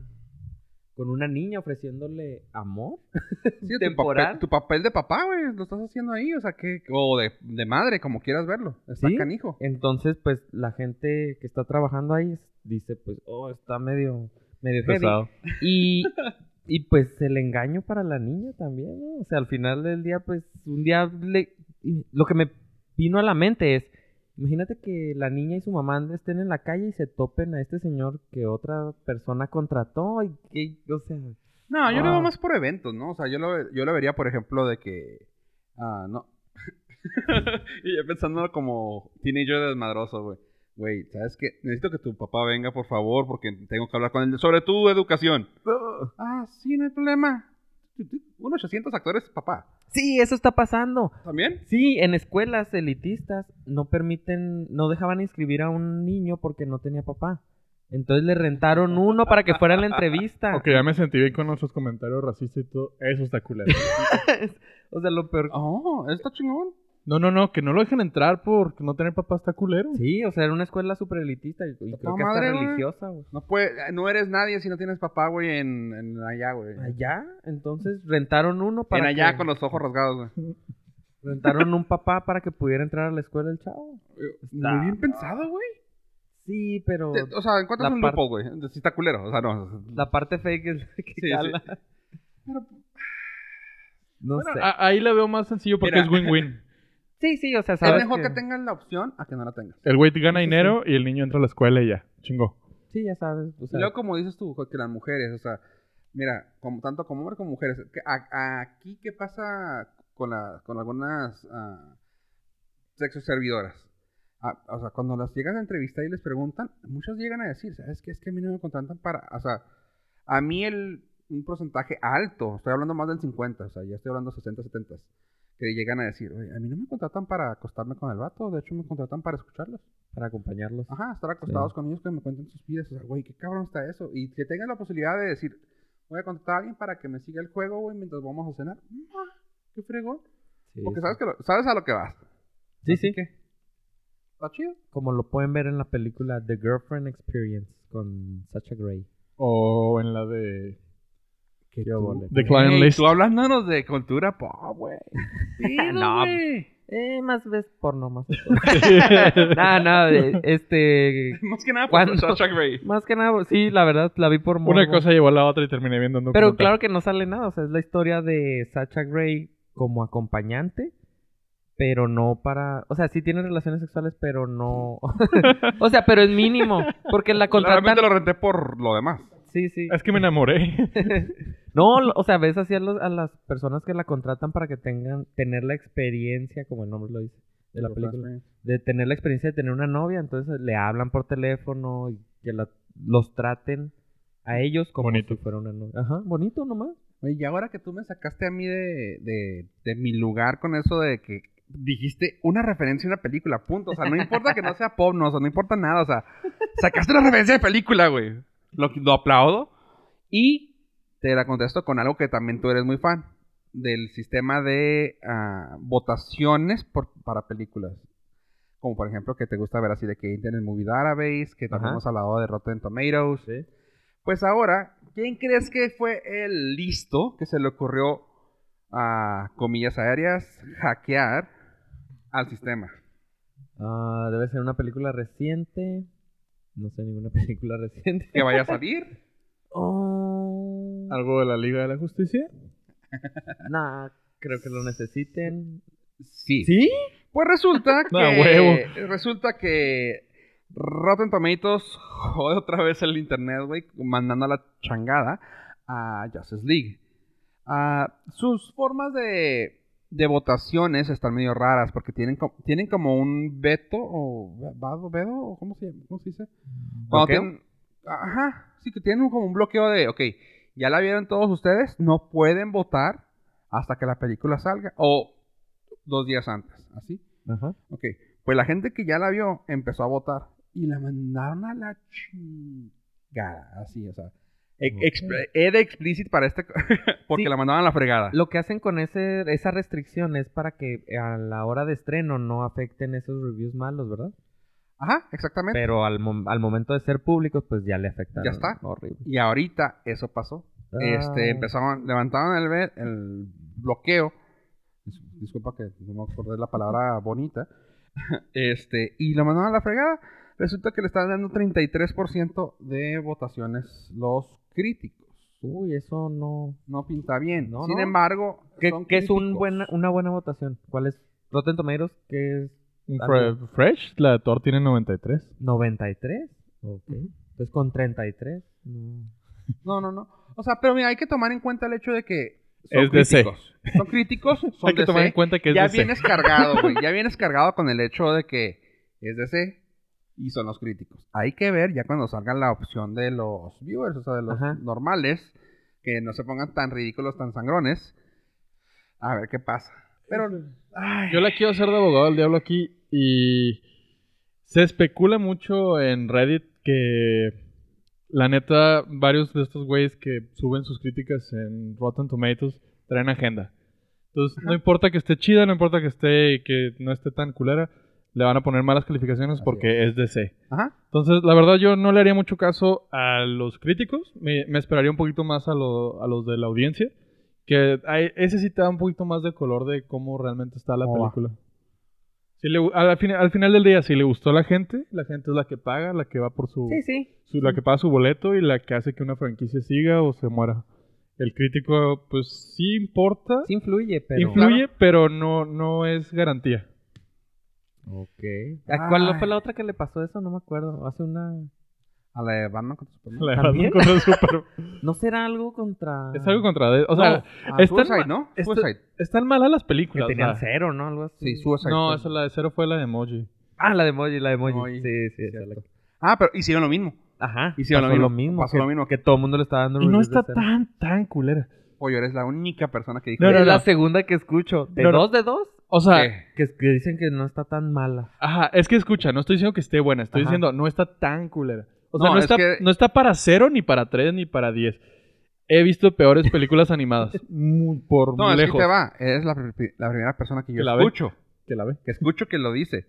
con una niña ofreciéndole amor. *laughs* Sí, tu, Temporal. papel, tu papel de papá, güey, lo estás haciendo ahí, o sea, que... O de, de madre, como quieras verlo. Está Sí. canijo. Entonces, pues la gente que está trabajando ahí dice, pues, oh, está medio medio. Pesado. Y *laughs* y pues el engaño para la niña también, ¿no? O sea, al final del día, pues un día le y lo que me vino a la mente es Imagínate que la niña y su mamá estén en la calle y se topen a este señor que otra persona contrató y que, o sea, No, yo lo veo más por eventos, ¿no? O sea, yo lo, yo lo vería, por ejemplo, de que... Ah, no. *laughs* y yo pensando como teenager desmadroso, güey. Güey, ¿sabes qué? Necesito que tu papá venga, por favor, porque tengo que hablar con él sobre tu educación. Ah, sí, no hay problema. Unos 800 actores, papá. Sí, eso está pasando. ¿También? Sí, en escuelas elitistas no permiten, no dejaban inscribir a un niño porque no tenía papá. Entonces le rentaron uno para que fuera a la entrevista. Ok, ya me sentí bien con nuestros comentarios racistas y todo. Eso está culero. *laughs* O sea, lo peor. Oh, está chingón. No, no, no, que no lo dejen entrar por no tener papá está culero. Sí, o sea, era una escuela súper elitista y, y creo que hasta madre, güey. religiosa, güey. No, puede, no eres nadie si no tienes papá, güey, en, en allá, güey. Allá, entonces rentaron uno En para allá que- con los ojos rasgados, güey. *laughs* rentaron un papá para que pudiera entrar a la escuela el chavo. Muy bien pensado, güey. Sí, pero Te- O sea, encuentras la un par- güey. Si está culero, o sea, no. la parte fake es la que Sí, sí. cala. No Bueno, sé. a- ahí la veo más sencillo porque Mira. es win-win. Sí, sí, o sea, Es sabes mejor que... tengas la opción a que no la tengas. El güey te gana Sí, sí, dinero y el niño entra a la escuela y ya. Chingó. Sí, ya sabes. O Y luego, como dices tú, que las mujeres, o sea, mira, como, tanto como hombres como mujeres, que a- a- aquí, ¿qué pasa con, la, con algunas ah, sexo servidoras? Ah, o sea, cuando las llegan a entrevistar y les preguntan, muchos llegan a decir, ¿sabes qué? Es que a mí no me contratan para, o sea, a mí el, un porcentaje alto, estoy hablando más del 50, o sea, ya estoy hablando 60, 70, que llegan a decir, oye, a mí no me contratan para acostarme con el vato, de hecho me contratan para escucharlos. para acompañarlos. Ajá, estar acostados con ellos que me cuenten sus vidas. O sea, güey, qué cabrón está eso. Y que tengan la posibilidad de decir, voy a contratar a alguien para que me siga el juego, güey, mientras vamos a cenar. Qué fregón. Sí, Porque sí. sabes, que lo- sabes a lo que vas. Sí, Así sí. que, está chido. Como lo pueden ver en la película The Girlfriend Experience con Sacha Grey. O en la de Qué óvole. The Client Ey, List. Tú hablándonos de cultura pop, güey. *laughs* Pido, No. Eh, más ves porno, más. *laughs* Nada, *laughs* nada, de- este... Más que nada por. Sasha Grey. Más que nada, sí, la verdad, la vi por morbo. Una cosa llevó a la otra y terminé viendo un Pero claro que no sale nada, o sea, es la historia de Sacha Grey como acompañante, pero no para... O sea, sí tiene relaciones sexuales, pero no... o sea, pero es mínimo, porque la contratan... Realmente lo renté por lo demás. Sí, sí. Es que me enamoré. *laughs* No, o sea, ves así a, los- a las personas que la contratan para que tengan, tener la experiencia, como el nombre lo dice, de la película, de tener la experiencia de tener una novia, entonces le hablan por teléfono y que la- los traten a ellos como Bonito. si fuera una novia. Ajá, bonito nomás. Oye, y ahora que tú me sacaste a mí de, de, de mi lugar con eso de que dijiste una referencia a una película, punto. O sea, no importa que no sea pop, no, o sea, no importa nada. O sea, sacaste una referencia de película, güey. Lo, lo aplaudo. Y te la contesto con algo que también tú eres muy fan. Del sistema de ah, votaciones por, para películas. Como por ejemplo que te gusta ver así de que Internet Movie Database, que también hemos hablado de Rotten Tomatoes. Pues ahora, ¿quién crees que fue el listo que se le ocurrió a comillas aéreas hackear al sistema? Ah, debe ser una película reciente. No sé ninguna *laughs* película reciente. Que vaya a salir. Oh. ¿Algo de la Liga de la Justicia? *laughs* Nah, creo que lo necesiten. Sí. ¿Sí? Pues resulta *laughs* que Ah, huevo. resulta que Rotten Tomatoes jode otra vez el internet, güey, mandando a la changada a Justice League. Ah, sus formas de, de votaciones están medio raras porque tienen, tienen como un veto o vado, vedo, o ¿cómo se, cómo se dice? Cuando tienen- ajá, sí que tienen como un bloqueo de, ok, ya la vieron todos ustedes, no pueden votar hasta que la película salga o dos días antes, así. Ajá. Ok, pues la gente que ya la vio empezó a votar y la mandaron a la chingada, así, o sea. Ok. expl- Era explícit para este, *laughs* porque Sí. la mandaban a la fregada. Lo que hacen con ese, esa restricción es para que a la hora de estreno no afecten esos reviews malos, ¿verdad? Ajá, exactamente. Pero al, mom- al momento de ser públicos, pues ya le afectaron. Ya está. Horrible. Y ahorita eso pasó. Este, Ah. empezaron, levantaron el, el bloqueo. Dis- Disculpa que no me acordé la palabra bonita. *laughs* Este, y lo mandaron a la fregada. Resulta que le están dando 33% de votaciones los críticos. Uy, eso no. No pinta bien. No, Sin no. embargo, ¿Qué, son qué es un críticos. buena, una buena votación? ¿Cuál es? Rotten Tomatoes, que es. Fre- Fresh, la de Thor tiene 93. 93. Ok. Entonces con 33. No. No, no, no. O sea, pero mira, hay que tomar en cuenta el hecho de que son Es DC. críticos. Son críticos, son Hay que tomar DC. en cuenta que es ya DC. vienes cargado, güey. Ya vienes cargado con el hecho de que es DC y son los críticos. Hay que ver ya cuando salga la opción de los viewers, o sea, de los Ajá. normales, que no se pongan tan ridículos, tan sangrones. A ver qué pasa. Pero, ay, Yo la quiero hacer de abogado del diablo aquí y se especula mucho en Reddit que La neta, varios de estos güeyes que suben sus críticas en Rotten Tomatoes traen agenda. Entonces, no importa que esté chida, no importa que esté que no esté tan culera, le van a poner malas calificaciones porque es DC. Ajá. Entonces, la verdad, yo no le haría mucho caso a los críticos. Me, me esperaría un poquito más a, lo- a los de la audiencia. Que hay- ese sí te da un poquito más de color de cómo realmente está la película. Si le gu- al, fin- al final del día, si le gustó a la gente, la gente es la que paga, la que va por su, Sí, sí. su- la que paga su boleto y la que hace que una franquicia siga o se muera. El crítico, pues sí importa, Sí influye, pero... influye, pero no, no es garantía. Ok. ¿A ¿Cuál Ay. fue la otra que le pasó eso? No me acuerdo. Hace una... A la de Batman contra Superman. *laughs* La ¿También? verdad, contra Super- *laughs* ¿No será algo contra...? es algo contra... de- O sea, No, ah, están Suicide, ¿no? Suicide. están malas las Que películas. tenían o sea. cero, ¿no? Algo así. Sí, Suicide. No, esa la de cero fue la de Emoji. Ah, la de Emoji, la de Emoji. Emoji, Sí, sí. es la que- Ah, pero hicieron lo mismo. Ajá. Hicieron pasó lo lo mismo. Pasó que, lo mismo. Que todo el mundo le está dando Y no de está tan, tan culera. Pollo, eres la única persona que dijo No, no, es eso. la segunda que escucho. ¿De No, no. dos de dos? O sea. Que, que dicen que no está tan mala. ajá, es que escucha, no estoy diciendo que esté buena, estoy Ajá. diciendo no está tan culera. O sea, No, no, es está, que- no está para cero, ni para tres, ni para diez. He visto peores *laughs* películas animadas. muy por No, es lejos. que te va. Eres la, pri- la primera persona que yo Que la ve. escucho. Que la ve. Que escucho que lo dice.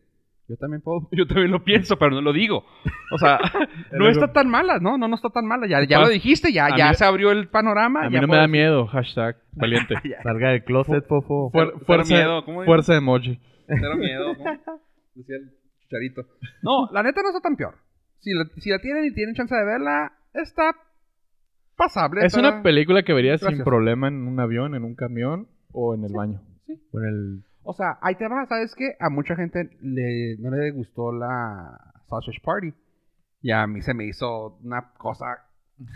Yo también puedo, *laughs* yo también lo pienso, pero no lo digo. O sea, *laughs* *laughs* no está tan mala, ¿no? No, no está tan mala. Ya, ya lo dijiste, ya, ya mí- se abrió el panorama. A mí ya no me da decir- miedo, hashtag valiente. Salga del closet, fofo. Fuer- fuerza, miedo, ¿cómo fuerza emoji. Cero miedo, ¿no? Decía el chicharito. No, la neta no está tan peor. Si la, si la tienen y tienen chance de verla, está pasable. Es está- una película que verías sin problema en un avión, en un camión o en el baño. Con el... O sea, ahí te va, ¿sabes qué? A mucha gente le, no le gustó la Sausage Party. Y a mí se me hizo una cosa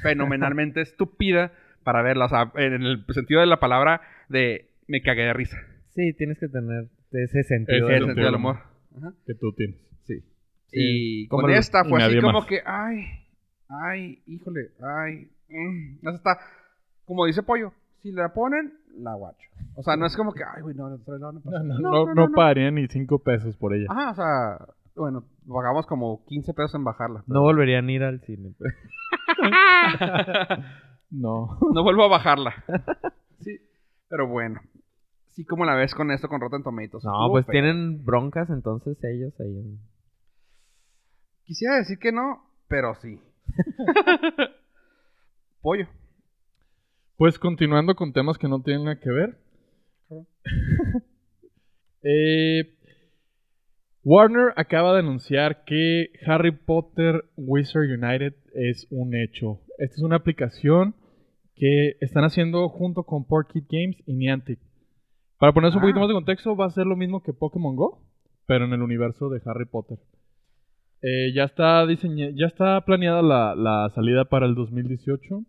fenomenalmente *laughs* estúpida para verla. O sea, en el sentido de la palabra de me cagué de risa. Sí, tienes que tener ese sentido. Ese El del sentido del humor. Ajá. Que tú tienes. Sí. Sí. Y Como con el- esta fue así como más. que, ay, ay, híjole, ay. mm, está, como dice Pollo, si la ponen, la guacho. O sea, no es como que, ay, güey, no, no, no, no, pasa. No, no, no, no pagaría ni cinco pesos por ella. Ajá, o sea, bueno, pagamos como 15 pesos en bajarla. No volverían a ir al cine. pues. *laughs* No. No vuelvo a bajarla. Sí, pero bueno. Sí, como la ves con esto, con Rotten Tomatoes. No, Estuvo pues feo. tienen broncas entonces ellos ahí. Quisiera decir que no, pero sí. *laughs* Pollo. Pues continuando con temas que no tienen nada que ver. *laughs* Eh, Warner acaba de anunciar que Harry Potter Wizard United es un hecho. Esta es una aplicación que están haciendo junto con Portkit Games y Niantic. Para ponerse un Ah. poquito más de contexto, va a ser lo mismo que Pokémon Go, pero en el universo de Harry Potter. Eh, ya está diseña- ya está planeada la, la salida para el 2018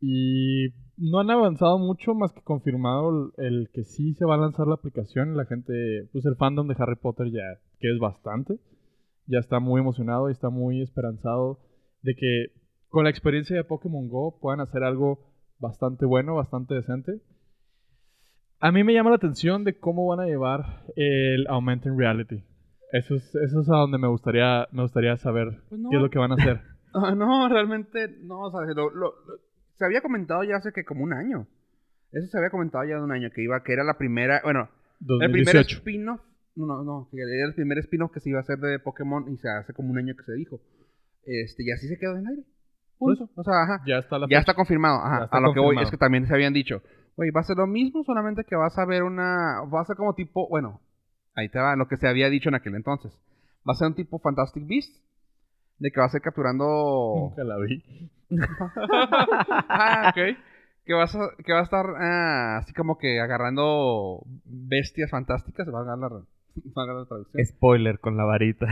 y no han avanzado mucho más que confirmado el, que sí se va a lanzar la aplicación. La gente, pues el fandom de Harry Potter ya, que es bastante, ya está muy emocionado y está muy esperanzado de que con la experiencia de Pokémon Go puedan hacer algo bastante bueno, bastante decente. A mí me llama la atención de cómo van a llevar el Augmented Reality. Eso es, eso es a donde me gustaría, me gustaría saber Pues no. qué es lo que van a hacer. *laughs* Ah, no, realmente no, o sea, lo- lo- lo- se había comentado ya hace que como un año. Eso se había comentado ya de un año, que iba, que era la primera, bueno, el primer 2018. spin-off, no, no, no, era el primer spin-off que se iba a hacer de Pokémon y se hace como un año que se dijo. Este, y así se quedó en el aire. Punto. O sea, ajá. Ya está la Ya está confirmado, ajá. Está a lo que voy confirmado. es que también se habían dicho, oye, va a ser lo mismo, solamente que vas a ver una, va a ser como tipo, bueno, ahí te va lo que se había dicho en aquel entonces. Va a ser un tipo Fantastic Beast, de que va a ser capturando Nunca la vi. ah, ok. Que, vas a, que va a estar ah, así como que agarrando bestias fantásticas. Va a ganar la, traducción. Spoiler con la varita.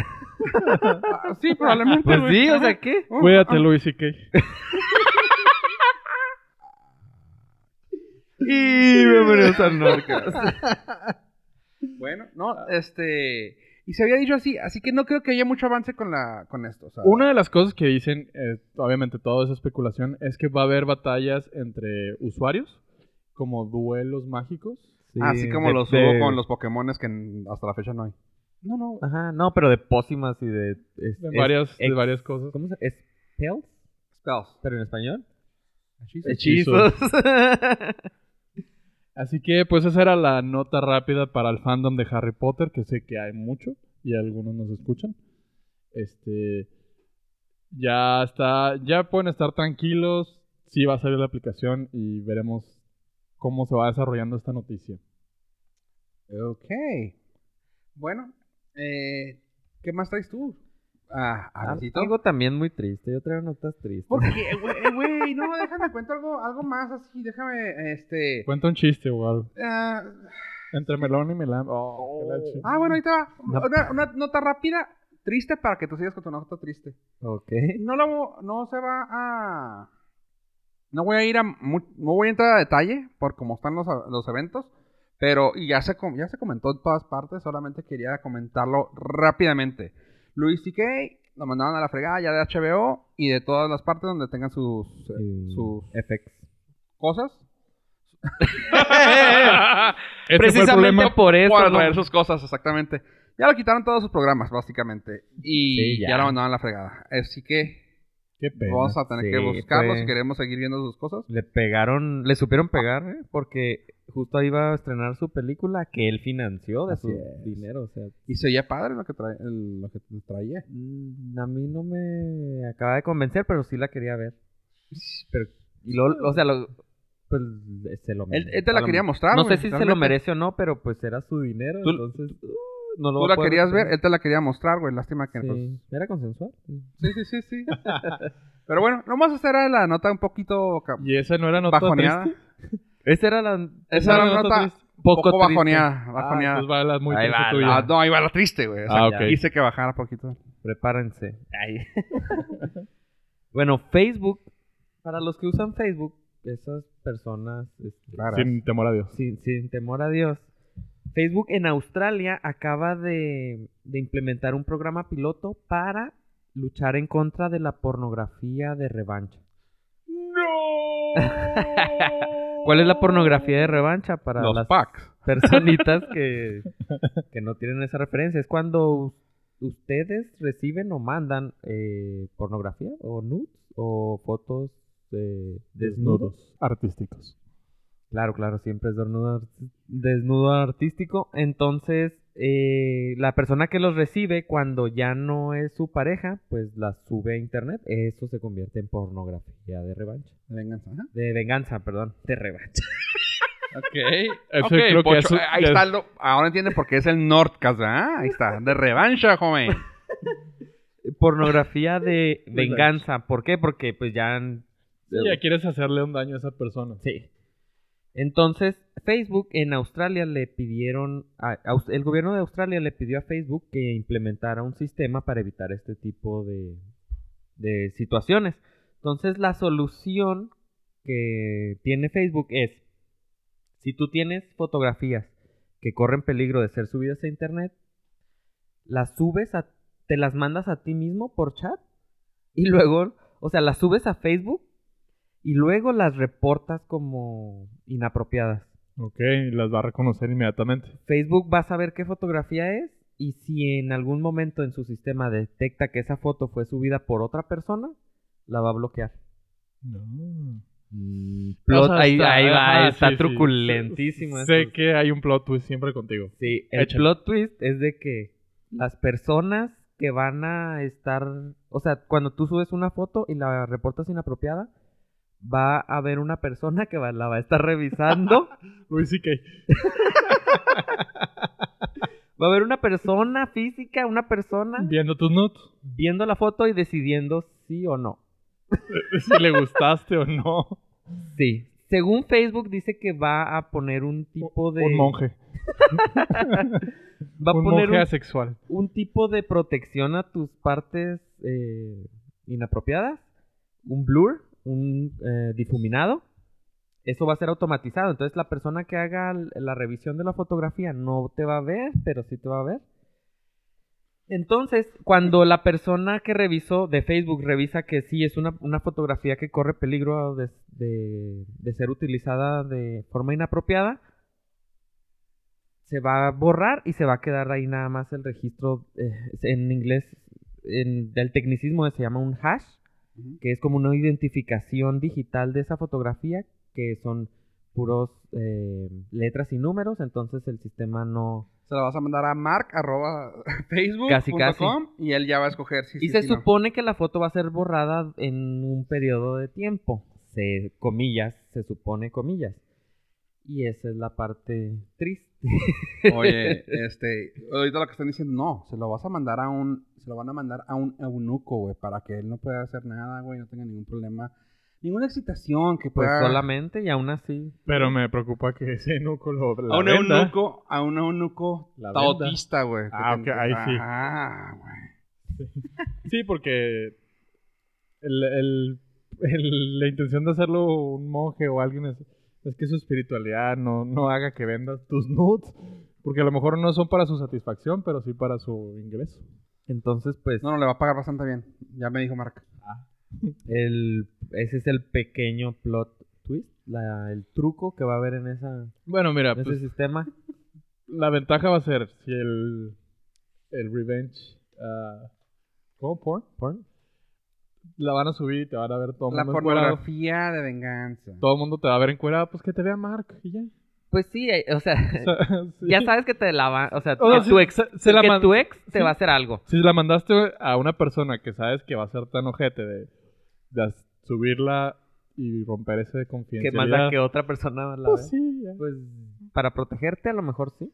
Ah, sí, probablemente. Pues güey. sí, o sea, ¿qué? Uh, Cuídate, ah. Luis y Kay. *laughs* Y bienvenidos al Norcas. Bueno, no, este. Y se había dicho así, así que no creo que haya mucho avance con la con esto. o sea, Una de las cosas que dicen, eh, obviamente todo es especulación, es que va a haber batallas entre usuarios, como duelos mágicos. así como de- los de- hubo con los Pokémones que hasta la fecha no hay. No, no. Ajá, no, pero de pócimas y de... es- De es- varias, de varias cosas. ¿Cómo se...? ¿Spells? Spells. ¿Pero en español? Hechizos. *laughs* *laughs* Así que, pues, esa era la nota rápida para el fandom de Harry Potter, que sé que hay mucho y algunos nos escuchan. Este. Ya está. Ya pueden estar tranquilos. Sí va a salir la aplicación y veremos cómo se va desarrollando esta noticia. Ok. Bueno, eh, ¿qué más traes tú? Ah, Ah. Algo también muy triste. Yo traigo notas tristes. ¿Por qué, *laughs* güey? Güey, no, déjame cuento algo, algo más así, déjame, este... Cuenta un chiste o algo. ah, Entre melón y melán. Oh, chi- ah, bueno, ahí te va. No. Una, una nota rápida, triste, para que tú sigas con tu nota triste. Ok. No, lo, no se va a... No voy a ir a... No voy a entrar a detalle por cómo están los, los eventos, pero y ya, se, com- ya se comentó en todas partes, solamente quería comentarlo rápidamente. Luis C.K. lo mandaron a la fregada ya de HBO y de todas las partes donde tengan sus, eh, sus FX. cosas. *laughs* Ese fue el Precisamente por eso. Para ¿no? traer sus cosas, exactamente. Ya lo quitaron todos sus programas, básicamente. Y Sí, ya. ya. lo mandaron a la fregada. Así que Qué pena. vamos a tener Sí, que buscarlo fue- si queremos seguir viendo sus cosas. Le pegaron, le supieron pegar, ¿eh? Porque justo ahí iba a estrenar su película que él financió de Así su es. dinero. O sea, Y se oía padre lo que, trae, el- lo que traía. mm, a mí no me acaba de convencer, pero sí la quería ver. Pero, y lo, o sea, lo, pues se lo Él, merece. él te la quería mostrar. No sé si se lo merece o no, pero pues era su dinero, Tú- entonces no lo Tú la poder querías ver, él te la quería mostrar, güey. Lástima que... pues, Sí, era consensual. sí. Sí, sí, sí. *laughs* Pero bueno, nomás esa era la nota un poquito ¿Y esa no era nota bajoneada. triste? Esa era la Esa era una nota triste? poco, poco triste. bajoneada. Ah, bajoneada. va la muy Ahí triste va, tuya. Ah, no, ahí va la triste, güey. O sea, Ah, ok. Hice que bajara poquito. Prepárense. Ay. *laughs* bueno, Facebook, para los que usan Facebook, esas personas este, Claro. Sin temor a Dios. sin, sin temor a Dios, Facebook en Australia acaba de, de implementar un programa piloto para luchar en contra de la pornografía de revancha. *laughs* ¿Cuál es la pornografía de revancha para Los las packs. personitas que, *laughs* que no tienen esa referencia? Es cuando ustedes reciben o mandan eh, pornografía o nudes o fotos eh, desnudos. Desnudos. Artísticos. Claro, claro, siempre es desnudo, desnudo artístico. Entonces, eh, la persona que los recibe cuando ya no es su pareja, pues las sube a internet. Eso se convierte en pornografía de revancha. Venganza. ajá. De venganza, perdón. De revancha. *laughs* Ok. Eso Ok, creo que eso- ahí está. Lo, ahora entiende por qué es el Nordcast, ¿verdad? Ahí está. De revancha, joven. *laughs* Pornografía de venganza. ¿Por qué? Porque pues ya... Sí, ya quieres hacerle un daño a esa persona. Sí. Entonces, Facebook en Australia le pidieron, a- el gobierno de Australia le pidió a Facebook que implementara un sistema para evitar este tipo de, de situaciones. Entonces, la solución que tiene Facebook es, si tú tienes fotografías que corren peligro de ser subidas a internet, las subes a, te las mandas a ti mismo por chat y luego, o sea, las subes a Facebook y luego las reportas como inapropiadas. Ok, las va a reconocer inmediatamente. Facebook va a saber qué fotografía es y si en algún momento en su sistema detecta que esa foto fue subida por otra persona, la va a bloquear. No. Plot- O sea, ahí, está- ahí va, ajá, está sí, sí. truculentísimo. Sé que hay un plot twist siempre contigo. Sí, el Échale. plot twist es de que las personas que van a estar, o sea, cuando tú subes una foto y la reportas inapropiada, va a haber una persona que va- la va a estar revisando. *laughs* Luis que *laughs* va a haber una persona física, una persona viendo tus notes. viendo la foto y decidiendo sí o no. *laughs* si le gustaste o no. Sí. Según Facebook dice que va a poner un tipo de Un monje. va a un poner monje un, asexual. un tipo de protección a tus partes eh, inapropiadas, un blur, un eh, difuminado. Eso va a ser automatizado. Entonces la persona que haga la revisión de la fotografía no te va a ver, pero sí te va a ver. Entonces, cuando la persona que revisó de Facebook revisa que sí es una, una fotografía que corre peligro de, de- de ser utilizada de forma inapropiada, se va a borrar y se va a quedar ahí nada más el registro eh, en inglés, del tecnicismo se llama un hash. Que es como una identificación digital de esa fotografía, que son puros eh, letras y números, entonces el sistema no... Se la vas a mandar a mark arroba *laughs* facebook Casi, punto casi. com, y él ya va a escoger si Y sí, se si no. supone que la foto va a ser borrada en un periodo de tiempo, se, comillas, se supone comillas. Y esa es la parte triste. Oye, este, ahorita lo que están diciendo, no, se lo vas a mandar a un, se lo van a mandar a un eunuco, güey, para que él no pueda hacer nada, güey, no tenga ningún problema, ninguna excitación que Pues pueda... solamente y aún así. Pero me preocupa que ese nuco lo la a un venda. eunuco, a un eunuco La taotista, güey. Ah, ok, ahí sí. Ah, güey. *laughs* Sí, porque el, el- el- la intención de hacerlo un monje o alguien es, es que su espiritualidad no, no haga que vendas tus *laughs* nudes. Porque a lo mejor no son para su satisfacción, pero sí para su ingreso. Entonces, pues, No, no, le va a pagar bastante bien, ya me dijo Mark. *laughs* el, ese es el pequeño plot twist, la- el truco que va a haber en, esa, Bueno, mira, en ese pues, sistema. la ventaja va a ser si el, el revenge... ah, ¿Cómo? ¿Porn? ¿Porn? La van a subir y te van a ver todo el La mundo encuerado. pornografía de venganza. Todo el mundo te va a ver encuerado, pues que te vea Mark y ya. Pues sí, eh, o sea, *laughs* O sea, *laughs* sí. ya sabes que te la va, o sea, O sea, que sí, tu ex, se- se la que tu ex te sí. va a hacer algo. Si la mandaste a una persona que sabes que va a ser tan ojete de, de subirla y romper ese Que confidencialidad. más da que otra persona la Pues sí, ya. Pues para protegerte a lo mejor sí.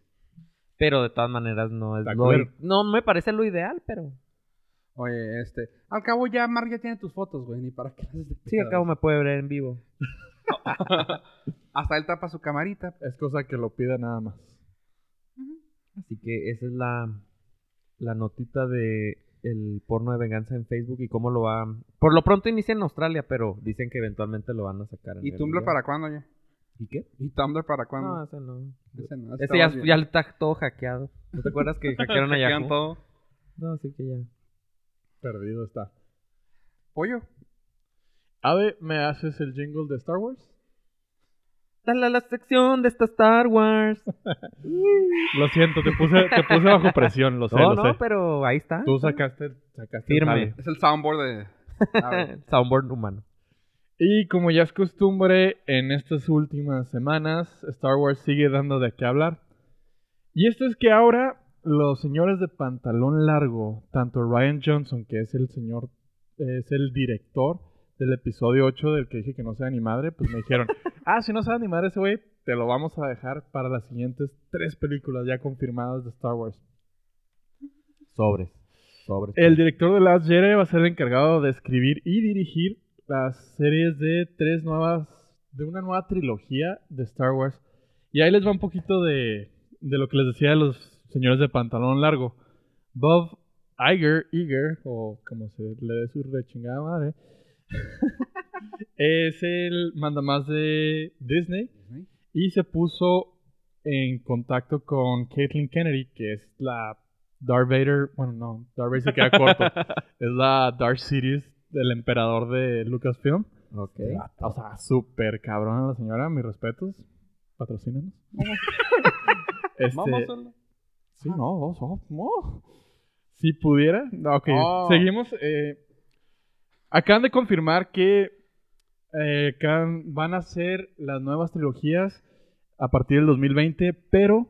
Pero de todas maneras no es lo no me parece lo ideal, pero Oye, este, al cabo ya Mark ya tiene tus fotos, güey, ni para qué haces sí al cabo me puede ver en vivo. *laughs* Hasta él tapa su camarita. Es cosa que lo pida nada más. Así que esa es la la notita de el porno de venganza en Facebook y cómo lo va Por lo pronto inicia en Australia, pero dicen que eventualmente lo van a sacar en ¿Y Tumblr para cuándo ya? ¿Y qué? ¿Y Tumblr para cuándo? No, ese no. Ese no, Ese ya, ya está todo hackeado. ¿No te acuerdas que *laughs* hackearon a Yahoo? todo. No, sí que ya. Perdido está. Pollo. Ave, ¿me haces el jingle de Star Wars? Dale a la sección de esta Star Wars. *laughs* Lo siento, te puse, te puse bajo presión, lo sé, no, lo no, sé. pero ahí está. Tú sacaste, sacaste el Firme. jale. Es el soundboard de... *laughs* Soundboard humano. Y como ya es costumbre, en estas últimas semanas, Star Wars sigue dando de qué hablar. Y esto es que ahora los señores de pantalón largo, tanto Ryan Johnson, que es el señor, es el director del episodio 8 del que dije que no sea ni madre, pues me dijeron, *laughs* ah, si no sabe ni madre ese güey, te lo vamos a dejar para las siguientes tres películas ya confirmadas de Star Wars. Sobres. Sobres. El director de Last Jedi va a ser el encargado de escribir y dirigir las series de tres nuevas, de una nueva trilogía de Star Wars. Y ahí les va un poquito de, de lo que les decía de los señores de pantalón largo. Bob Iger, Iger, o como se le dé su rechingada madre, *laughs* es el mandamás de Disney y se puso en contacto con Caitlyn Kennedy, que es la Darth Vader, bueno, no, Darth Vader se queda corto, *laughs* es la Darth Sidious del emperador de Lucasfilm. Ok. O sea, súper cabrona la señora, mis respetos. Patrocínanos. *laughs* este, Vamos a hacerlo. Sí, no, no, no, no. Si pudiera. No, ok, Oh. seguimos. eh, acaban de confirmar que eh, van a ser las nuevas trilogías a partir del 2020, pero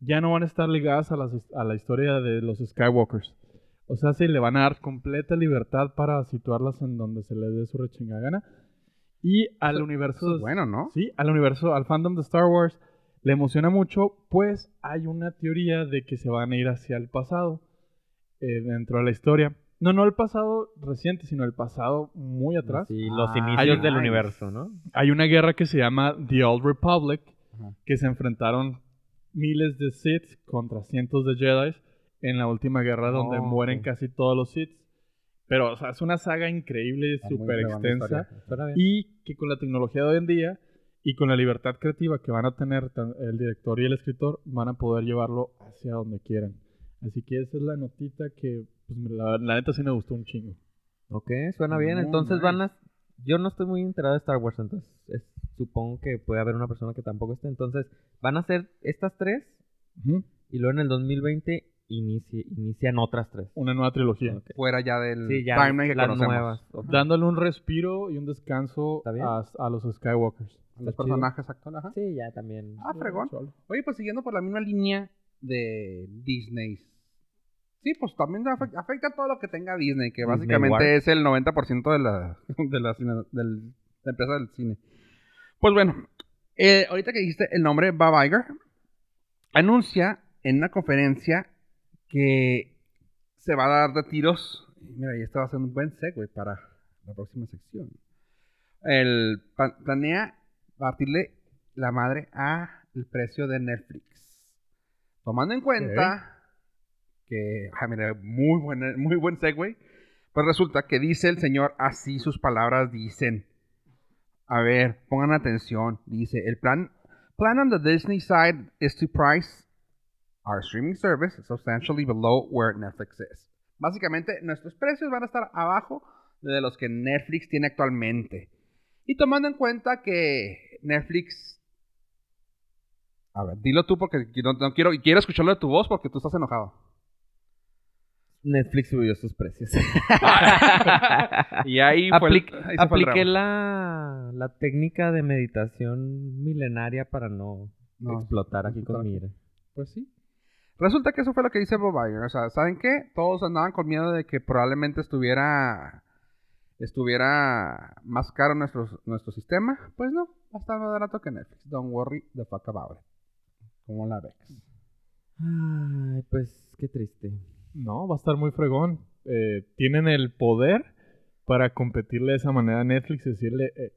ya no van a estar ligadas a, las his- a la historia de los Skywalkers. O sea, sí, le van a dar completa libertad para situarlas en donde se les dé su rechingada gana. Y al universo... Eso es bueno, ¿no? Sí, al universo, al fandom de Star Wars le emociona mucho, pues hay una teoría de que se van a ir hacia el pasado eh, dentro de la historia. No, no el pasado reciente, sino el pasado muy atrás. Sí, los Ah, inicios del universo, ¿no? Hay una guerra que se llama The Old Republic, Ajá. que se enfrentaron miles de Sith contra cientos de Jedi en la última guerra donde Oh, mueren casi todos los Sith. Pero, o sea, es una saga increíble, súper extensa. Y que con la tecnología de hoy en día y con la libertad creativa que van a tener el director y el escritor, van a poder llevarlo hacia donde quieran. Así que esa es la notita que, pues, me- la, la neta sí me gustó un chingo. Ok, suena bien. Muy Entonces nice. van a... Yo no estoy muy enterado de Star Wars, entonces es- supongo que puede haber una persona que tampoco esté. Entonces, van a ser estas tres y luego en el 2020 inicie- inician otras tres. Una nueva trilogía. Fuera ya del Sí, ya timeline que las conocemos. nuevas. Dándole un respiro y un descanso a, a los Skywalkers. Los Está personajes actuales. ajá. Sí, ya también. Ah, fregón. Oye, pues siguiendo por la misma línea de Disney. Sí, pues también afecta, afecta todo lo que tenga Disney, que Disney básicamente War. es el 90% de la, *laughs* de la, cine- del- la empresa del cine. Pues bueno, eh, ahorita que dijiste el nombre Bob Iger, anuncia en una conferencia que se va a dar de tiros. Mira, y esto va a ser un buen segue para la próxima sección. El planea partirle la madre a el precio de Netflix. Tomando en cuenta que, ah, mira, muy buen, muy buen segue. Pues resulta que dice el señor así, sus palabras dicen. A ver, pongan atención. Dice, el plan, plan on the Disney side is to price our streaming service substantially below where Netflix is. Básicamente, nuestros precios van a estar abajo de los que Netflix tiene actualmente. Y tomando en cuenta que Netflix... A ver, dilo tú porque no, no quiero, quiero escucharlo de tu voz porque tú estás enojado. Netflix subió sus precios. *laughs* Y ahí fue el- Apli- ahí se fue el apliqué la, la técnica de meditación milenaria para no, No, explotar aquí con explotar mi aquí. ira. Pues sí. Resulta que eso fue lo que dice Bob Iger. O sea, ¿saben qué? Todos andaban con miedo de que probablemente estuviera estuviera más caro nuestro, nuestro sistema. Pues no, va a estar más barato que Netflix. Don't worry the fuck about it. ¿Cómo la ves? Ay, pues qué triste. No, va a estar muy fregón. Eh, tienen el poder para competirle de esa manera a Netflix y decirle, eh,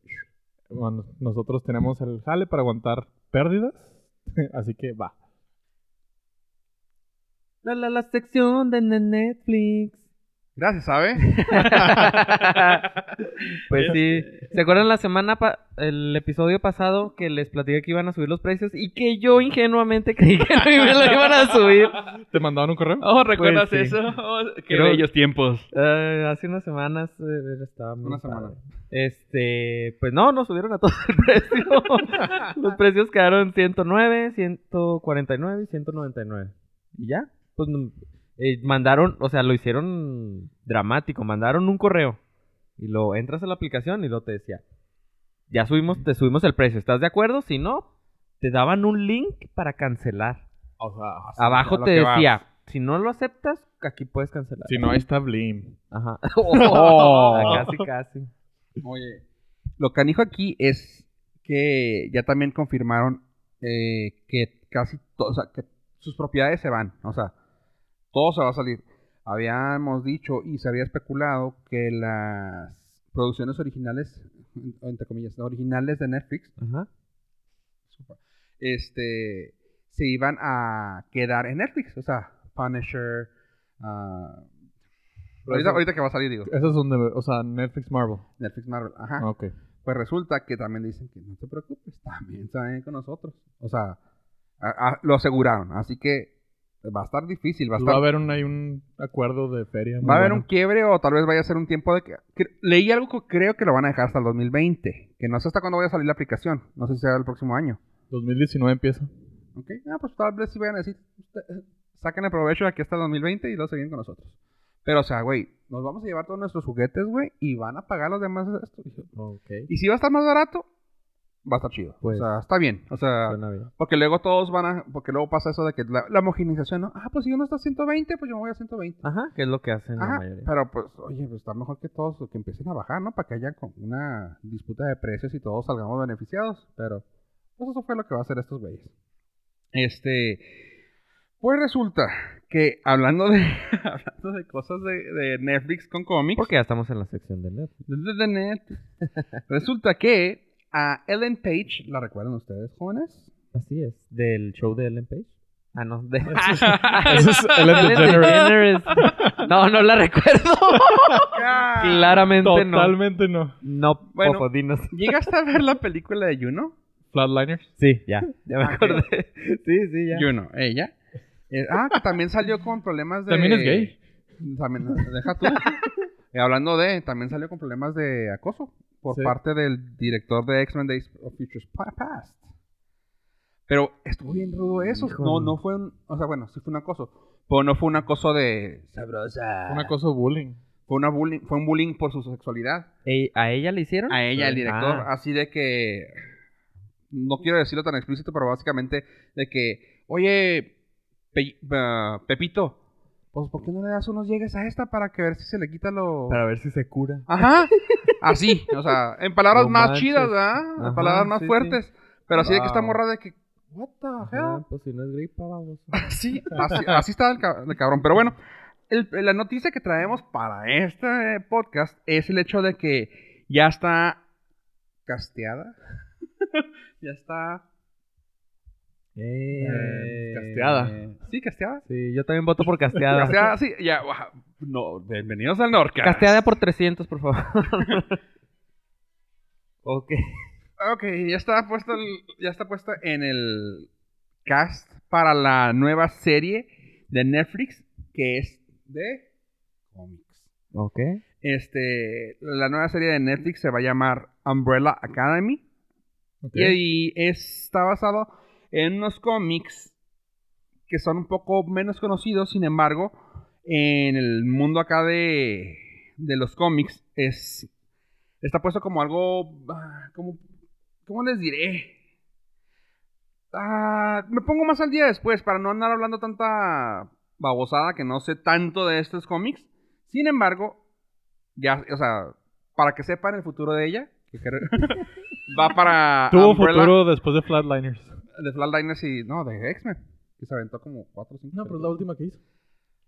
bueno, nosotros tenemos el jale para aguantar pérdidas, *laughs* así que va. La, la, la sección de Ne- Netflix. Gracias, ¿sabe? *laughs* Pues sí. ¿Se acuerdan la semana, pa- el episodio pasado que les platiqué que iban a subir los precios y que yo ingenuamente creí que no me lo iban a subir? ¿Te mandaron un correo? Oh, ¿recuerdas Pues sí. eso? qué Creo- bellos tiempos. Eh, hace unas semanas eh, estaba muy Una semana. padre. Este, pues no, nos subieron a todo *laughs* el precio. Los precios quedaron 109, 149 y 199. Y ya, pues eh, mandaron, o sea, lo hicieron dramático, mandaron un correo y lo entras a la aplicación y lo te decía, ya subimos, te subimos el precio, ¿estás de acuerdo? Si no, te daban un link para cancelar. O sea, Abajo a lo te vas. decía, si no lo aceptas, aquí puedes cancelar. si no, ahí está Blim. Ajá. *laughs* *laughs* Oh. casi, casi. Oye, lo canijo aquí es que ya también confirmaron eh, que casi todo, o sea, que sus propiedades se van, o sea, todo se va a salir. Habíamos dicho y se había especulado que las producciones originales, entre comillas, originales de Netflix, Ajá. este, se iban a quedar en Netflix, o sea, Punisher, ah, ahorita, ahorita que va a salir, digo, Esas son de, o sea, Netflix Marvel. Netflix Marvel, ajá. Ah, ok. Pues resulta que también dicen que no te preocupes, también ir con nosotros. O sea, a- a- lo aseguraron. Así que va a estar difícil. Va a, Pues va a estar, haber un, hay un acuerdo de feria. va a haber bueno. un quiebre o tal vez vaya a ser un tiempo de que... leí algo que creo que lo van a dejar hasta el 2020. Que no sé hasta cuándo vaya a salir la aplicación. No sé si será el próximo año. 2019 empieza. ¿Ok? Ah, pues tal vez sí vayan a decir... "Usted- Saquen el provecho de aquí hasta el 2020 y luego se vienen con nosotros. Pero, o sea, güey, nos vamos a llevar todos nuestros juguetes, güey, y van a pagar los demás de esto. Ok. Y si va a estar más barato, va a estar chido. Pues, o sea, está bien. O sea, Suena bien. porque luego todos van a. Porque luego pasa eso de que la, la homogenización, ¿no? Ah, pues si uno está a 120, pues yo me voy a 120. Ajá, que es lo que hacen la mayoría. pero pues, oye, pues está mejor que todos que empiecen a bajar, ¿no? Para que haya como una disputa de precios y todos salgamos beneficiados. Pero, pues eso fue lo que va a hacer estos güeyes. Este. Pues resulta que hablando de. *laughs* hablando de cosas de, de Netflix con cómics. Porque ya estamos en la sección de Netflix. De net. *laughs* Resulta que a Ellen Page, ¿la recuerdan ustedes, jóvenes? Así es. ¿Del show de Ellen Page? Ah, no. De... *laughs* Ese *laughs* es Ellen DeGeneres. No, no la recuerdo. *laughs* Claramente no. Totalmente no. No, Bueno. Dinos. ¿Llegaste a ver la película de Juno? Flatliners. Sí, ya. Ya me Ah, acordé. Sí, sí, ya. Juno, ella. Eh, ah, que también salió con problemas de... También es gay. También, deja tú. Eh, hablando de, también salió con problemas de acoso por Sí. parte del director de X-Men Days of Futures Pa- Past. Pero estuvo bien rudo eso. No, no fue un... O sea, bueno, sí fue un acoso. Pero no fue un acoso de sabrosa. Un acoso bullying. Fue, una bullying, fue un bullying por su sexualidad. ¿A ella le hicieron? A ella, el director, Ah, así de que. No quiero decirlo tan explícito, pero básicamente de que, oye, Pe- ah, Pepito, pues ¿por qué no le das unos llegues a esta para que ver si se le quita lo. Para ver si se cura. Ajá, así, o sea, en palabras No más manches. chidas, ¿verdad? En Ajá, palabras más sí, sí. fuertes. Pero así de que esta Wow. morra de que, what the Ajá, hell? pues si no es gripa, vamos. *laughs* Sí, así, así está el, ca- el cabrón. Pero bueno, el- la noticia que traemos para este podcast es el hecho de que ya está casteada. *laughs* ya está. Eh, casteada. Sí, casteada. Sí, yo también voto por casteada. *laughs* Casteada, sí, ya. No, bienvenidos al Norca. Casteada por 300, por favor. *laughs* ok. Ok, ya está puesto el- ya está puesto en el cast para la nueva serie de Netflix que es de cómics. Ok. Este, la nueva serie de Netflix se va a llamar Umbrella Academy Ok. y, y está basado en unos cómics que son un poco menos conocidos, sin embargo, en el mundo acá de, de los cómics es está puesto como algo ah, como ¿cómo les diré? Ah, me pongo más al día después para no andar hablando tanta babosada que no sé tanto de estos cómics. Sin embargo, ya, o sea, para que sepan el futuro de ella, que *laughs* va para Tuvo futuro después de Flatliners. De Flatliners y no, de X-Men, que se aventó como 4 o 5. No, pero es la última que hizo.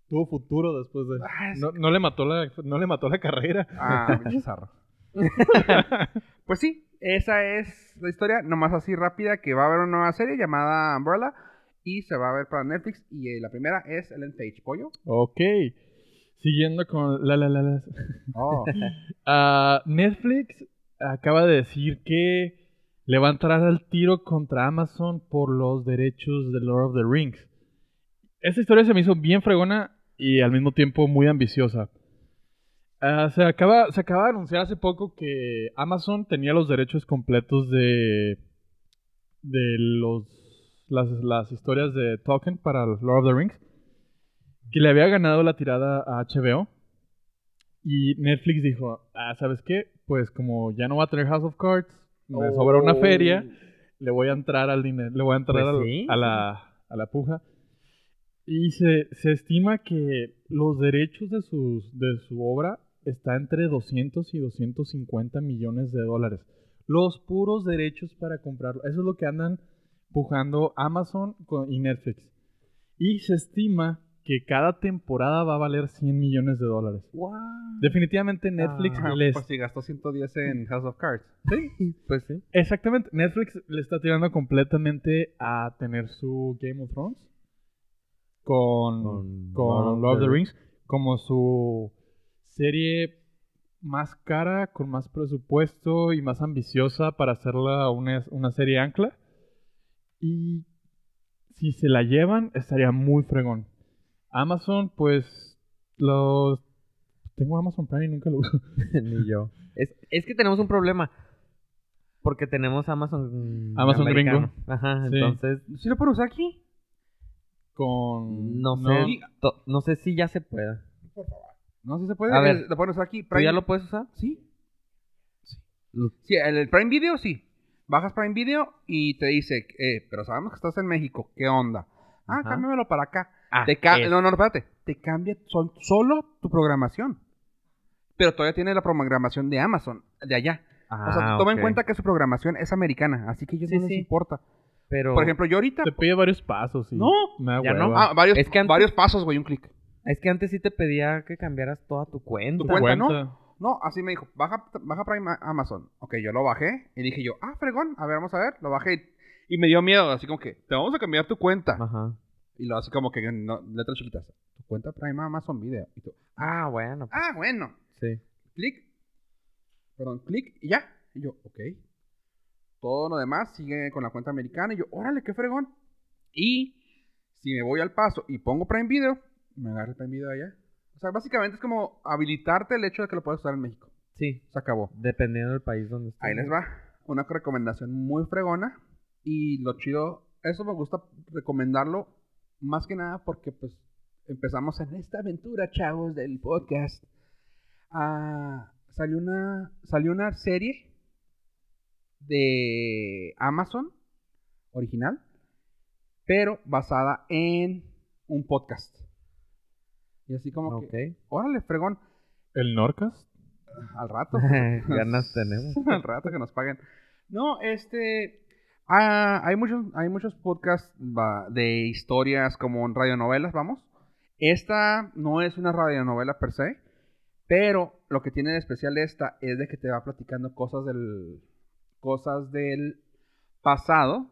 Tuvo futuro después de. Ah, No, no le mató la, no le mató la carrera. Ah, *laughs* pinche zarro. *laughs* pues sí, esa es la historia, nomás así rápida, que va a haber una nueva serie llamada Umbrella y se va a ver para Netflix y eh, la primera es Ellen Page, pollo. Ok. Siguiendo con la la la la. Oh. *laughs* Ah, Netflix acaba de decir que le va a entrar al tiro contra Amazon por los derechos de Lord of the Rings. Esta historia se me hizo bien fregona y al mismo tiempo muy ambiciosa. Ah, se, acaba, se acaba de anunciar hace poco que Amazon tenía los derechos completos de, de los, las, las historias de Tolkien para Lord of the Rings. Que le había ganado la tirada a HBO. Y Netflix dijo, ah, ¿sabes qué? Pues como ya no va a tener House of Cards, me sobra una feria, le voy a entrar al dinero, le voy a entrar Pues sí, a, la, a la puja. Y se, se estima que los derechos de, sus, de su obra está entre 200 y 250 millones de dólares. Los puros derechos para comprarlo. Eso es lo que andan pujando Amazon y Netflix. Y se estima que cada temporada va a valer 100 millones de dólares. Definitivamente Netflix Ah, les... Pues si gastó 110 en House of Cards. Pues sí. Exactamente, Netflix le está tirando completamente a tener su Game of Thrones con, Con con Lord of the Rings como su serie más cara, con más presupuesto y más ambiciosa para hacerla una, una serie ancla. Y si se la llevan, estaría muy fregón. Amazon, pues, los... Tengo Amazon Prime y nunca lo uso. *laughs* Ni yo. Es, es que tenemos un problema. Porque tenemos Amazon. Amazon americano. gringo. Ajá, Sí. entonces. ¿Sí lo puedo usar aquí? Con... No sé. to- no sé si ya se pueda. No sé si se puede. A ver, eh, lo pueden usar aquí. ¿Tú ya lo puedes usar? Sí. Sí, el, el Prime Video sí. Bajas Prime Video y te dice, eh, pero sabemos que estás en México, ¿qué onda? Ah, Ajá. cámbiamelo para acá. Ah, Te es- no, no, espérate. Te cambia sol- solo tu programación. Pero todavía tiene la programación de Amazon, de allá. o sea, Ah, toma en cuenta que su programación es americana, así que a ellos Sí, no les sí. importa. Pero. Por ejemplo, yo ahorita... Te pide varios pasos y No, ya no. Ah, varios, Es que antes- varios pasos, güey, un clic. Es que antes sí te pedía que cambiaras toda tu cuenta. Tu cuenta, ¿no? No, así me dijo, baja, baja Prime Amazon. Ok, yo lo bajé y dije yo, ah, fregón, a ver, vamos a ver. Lo bajé y me dio miedo, así como que, te vamos a cambiar tu cuenta. Ajá. Y lo así como que, no, letras chiquitas, tu cuenta Prime Amazon Video. Y tú, Ah, bueno. ah, bueno. Sí. Clic, perdón, clic y ya. Y yo, ok. Todo lo demás sigue con la cuenta americana y yo, órale, qué fregón. Y si me voy al paso y pongo Prime Video, me agarra el Prime Video allá. O sea, básicamente es como habilitarte el hecho de que lo puedes usar en México. Sí. Se acabó. Dependiendo del país donde estés. Ahí les va. Una recomendación muy fregona. Y lo chido, eso me gusta recomendarlo más que nada porque pues empezamos en esta aventura, chavos, del podcast, ah, salió una salió una serie de Amazon original, pero basada en un podcast. Y así como Ok. que, órale, fregón, ¿El Norcas? al rato. *laughs* Ganas *laughs* tenemos. al rato que nos paguen. No, este. Ah, hay, muchos, hay muchos podcasts de historias como radionovelas, vamos. Esta no es una radionovela per se, pero lo que tiene de especial esta es de que te va platicando cosas del, cosas del pasado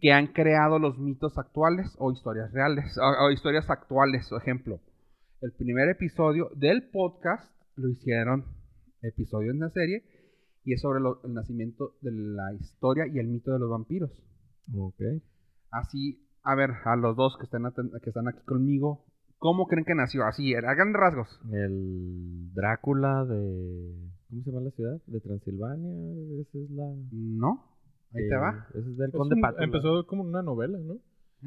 que han creado los mitos actuales o historias reales, o, o historias actuales, por ejemplo. El primer episodio del podcast lo hicieron episodio en la serie y es sobre lo- el nacimiento de la historia y el mito de los vampiros. Ok. Así, a ver, a los dos que están, que están aquí conmigo, ¿cómo creen que nació? Así, a grandes rasgos. El Drácula de. ¿Cómo se llama la ciudad? De Transilvania. Esa es la. ¿No? Ahí te eh, va. Ese es del Es Conde un- Pátula. empezó como una novela, ¿no?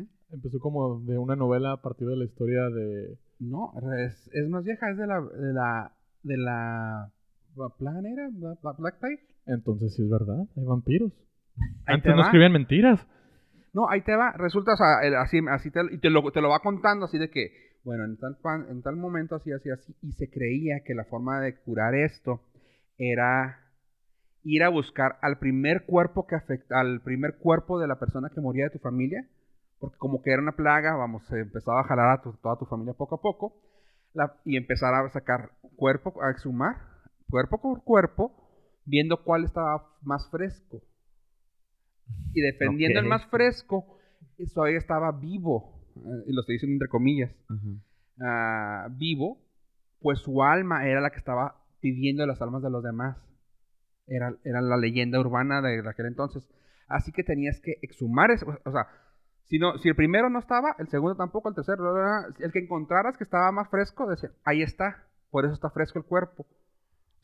¿Eh? Empezó como de una novela a partir de la historia de... No, es, es más vieja, es de la, de la, de la, la, la Black Plague. Entonces sí es verdad, hay vampiros. Ahí Antes te no va. escribían mentiras. No, ahí te va. Resulta, o sea, el- así, así te, y te lo, te lo va contando así de que, bueno, en tal, pan- en tal momento así, así, así. Y se creía que la forma de curar esto era ir a buscar al primer cuerpo que afecta, al primer cuerpo de la persona que moría de tu familia. Porque como que era una plaga, vamos, se empezaba a jalar a tu- toda tu familia poco a poco. la- y empezar a sacar cuerpo, a exhumar, cuerpo por cuerpo, viendo cuál estaba más fresco. Y dependiendo el más fresco, ahí estaba vivo, eh, y lo estoy diciendo entre comillas, ah, vivo, pues su alma era la que estaba pidiendo las almas de los demás. Era, era la leyenda urbana de aquel entonces. Así que tenías que exhumar eso. O sea, si, no, si el primero no estaba, el segundo tampoco, el tercero, el que encontraras que estaba más fresco, decía, ahí está, por eso está fresco el cuerpo.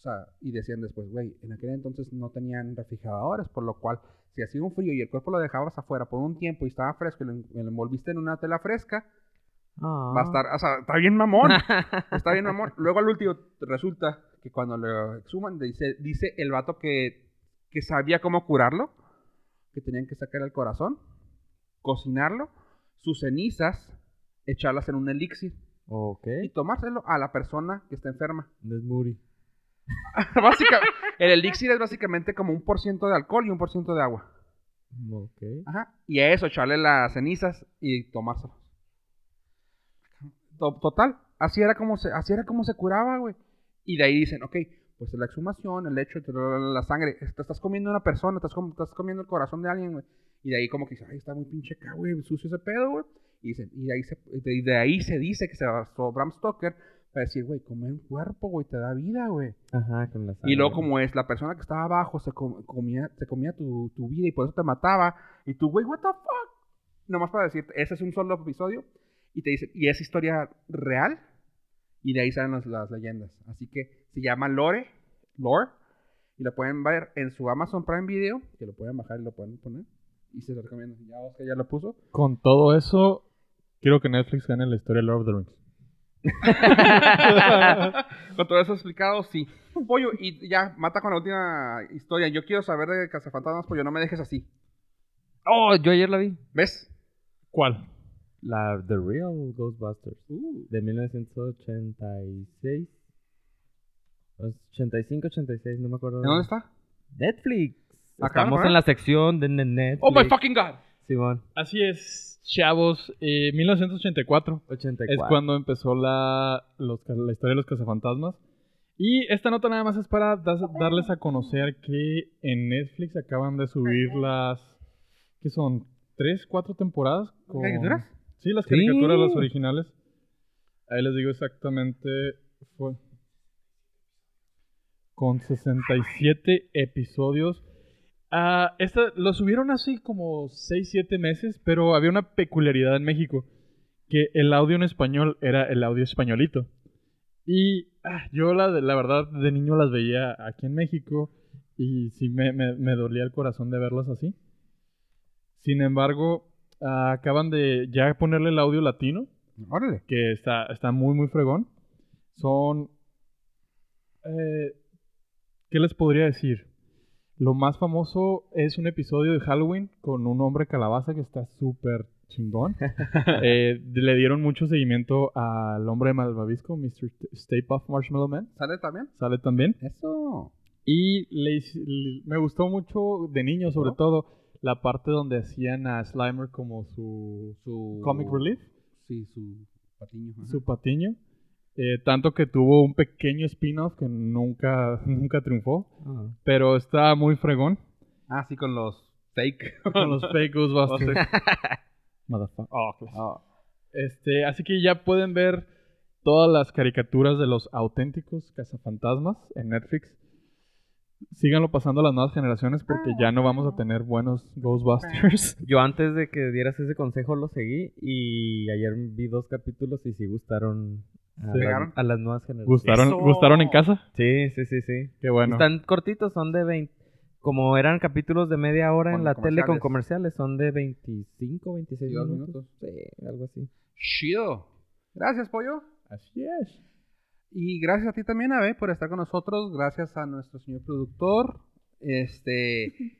O sea, y decían después, güey, en aquel entonces no tenían refrigeradores, por lo cual, si hacía un frío y el cuerpo lo dejabas afuera por un tiempo y estaba fresco y lo, en- lo envolviste en una tela fresca, Ah. va a estar, o sea, está bien mamón. *laughs* Está bien, amor. Luego al último resulta que cuando lo exhuman, dice, dice el vato que, que sabía cómo curarlo, que tenían que sacar el corazón, cocinarlo, sus cenizas, echarlas en un elixir y tomárselo a la persona que está enferma. Desmuri. *laughs* Básicamente, el elixir es básicamente como un por ciento de alcohol y un por ciento de agua. Ok. Ajá. Y a eso echarle las cenizas y tomárselos. To- Total, así era como se, así era como se curaba, güey. Y de ahí dicen, ok, pues la exhumación, el hecho, la sangre, te estás comiendo una persona, estás, com- estás comiendo el corazón de alguien, güey. Y de ahí como que dice, ay, está muy pinche acá, güey, sucio ese pedo, güey. Y dicen, y de ahí se, de, de ahí se dice que se basó Bram Stoker para decir, güey, comer un cuerpo, güey, te da vida, güey. Ajá, con la Y luego sangre. como es, la persona que estaba abajo se com- comía, se comía tu, tu vida y por eso te mataba. Y tú, güey, what the fuck? Nomás para decirte, ese es un solo episodio. Y te dice, y es historia real. Y de ahí salen las, las leyendas. Así que se llama Lore, Lore. Y lo pueden ver en su Amazon Prime Video. Que lo pueden bajar y lo pueden poner. Y se lo recomiendo. Ya Oscar ya lo puso. Con todo eso, quiero que Netflix gane la historia de Lord of the Rings. Con todo eso explicado, sí. Pollo, y ya, mata con la última historia. Yo quiero saber de Cazafantasmas, pollo, no me dejes así. Oh, yo ayer la vi. ¿Ves? ¿Cuál? La The Real Ghostbusters. Uh, De 1986. 85, 86, no me acuerdo. ¿En dónde está? Netflix. ¿Acá, Estamos no? en la sección de Ne- Netflix. Oh my fucking god. Simón, Así es, chavos. Eh, 1984 84. es cuando empezó la, los la historia de los cazafantasmas. Y esta nota nada más es para das- darles a conocer que en Netflix acaban de subir las... ¿Qué son? ¿Tres, cuatro temporadas? con- ¿Caricaturas? Sí, las Sí. caricaturas, las originales. Ahí les digo exactamente. Fue con 67 episodios. Ah, esta, lo subieron hace como 6, 7 meses, pero había una peculiaridad en México, que el audio en español era el audio españolito. Y ah, yo la, verdad de niño las veía aquí en México y sí me, me- me dolía el corazón de verlas así. Sin embargo, acaban de ya ponerle el audio latino Órale. que está, está muy, muy fregón. Son... eh, ¿Qué les podría decir? Lo más famoso es un episodio de Halloween con un hombre calabaza que está súper chingón. *laughs* Eh, le dieron mucho seguimiento al hombre malvavisco, Mr. Stay Puft Marshmallow Man. ¿Sale también? Sale también. Eso. Y le hice- le- me gustó mucho, de niño sobre ¿No? todo, la parte donde hacían a Slimer como su, Su comic relief, Sí, su patiño. ajá. su patiño. Eh, tanto que tuvo un pequeño spin-off que nunca, *laughs* nunca triunfó. Ah. Pero está muy fregón. Ah, sí, con los fake. *laughs* Con los fake Ghostbusters. *laughs* Motherfucker. Oh, claro. Ah, Este, así que ya pueden ver todas las caricaturas de los auténticos cazafantasmas en Netflix. Síganlo pasando a las nuevas generaciones porque ya no vamos a tener buenos Ghostbusters. Yo antes de que dieras ese consejo lo seguí y ayer vi dos capítulos y sí gustaron a, las nuevas generaciones. ¿Gustaron, Eso. ¿Gustaron en casa? Sí, sí, sí, sí. Qué bueno. Están cortitos, son de 20. Como eran capítulos de media hora Con en la tele con comerciales. son de 25, 26 22 minutos. Sí, algo así. Chido. Gracias, Pollo. Así es. Y gracias a ti también, Abe, por estar con nosotros. Gracias a nuestro señor productor. Este, *laughs*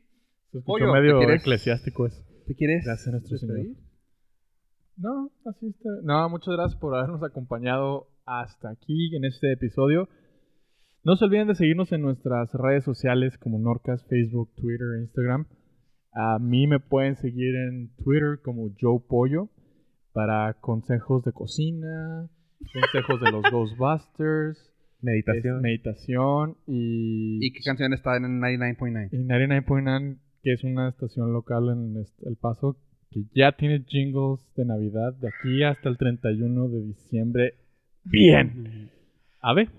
Se escuchó Pollo, ¿te medio quieres- eclesiástico eso. ¿te quieres Gracias a nuestro Señor. No, así está. No, muchas gracias por habernos acompañado hasta aquí en este episodio. No se olviden de seguirnos en nuestras redes sociales como Norcas, Facebook, Twitter, Instagram. A mí me pueden seguir en Twitter como Joe Pollo para consejos de cocina, consejos de los *laughs* Ghostbusters, Meditación. es- meditación y, ¿Y qué canción está en el 99.9? y 99.9, que es una estación local en El Paso, que ya tiene jingles de Navidad de aquí hasta el 31 de diciembre. Bien. ¿Ave?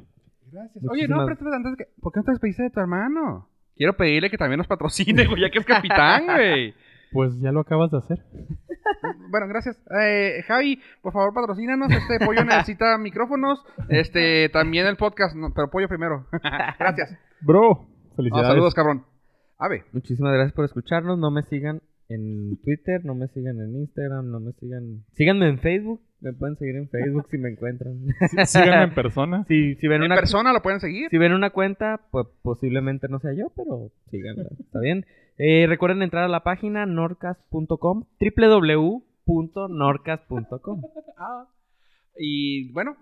Gracias. Oye, no, pero antes que, ¿por qué no te despediste de tu hermano? Quiero pedirle que también nos patrocine, güey, ya que es capitán, güey. *laughs* Pues ya lo acabas de hacer. Bueno, gracias. Eh, Javi, por favor, patrocínanos. Este pollo necesita *laughs* micrófonos. Este, también el podcast, no, pero pollo primero. *laughs* gracias. Bro, No, felicidades. saludos, cabrón. Ave. Muchísimas gracias por escucharnos. No me sigan en Twitter, no me sigan en Instagram, no me sigan. Síganme en Facebook. Me pueden seguir en Facebook si me encuentran. Sí, Síganme en persona. *laughs* si, si ven En una persona lo pueden seguir. Si ven una cuenta, pues posiblemente no sea yo, pero síganla. Está bien. Eh, recuerden entrar a la página norcas.com, www.norcas.com. Ah. Y bueno,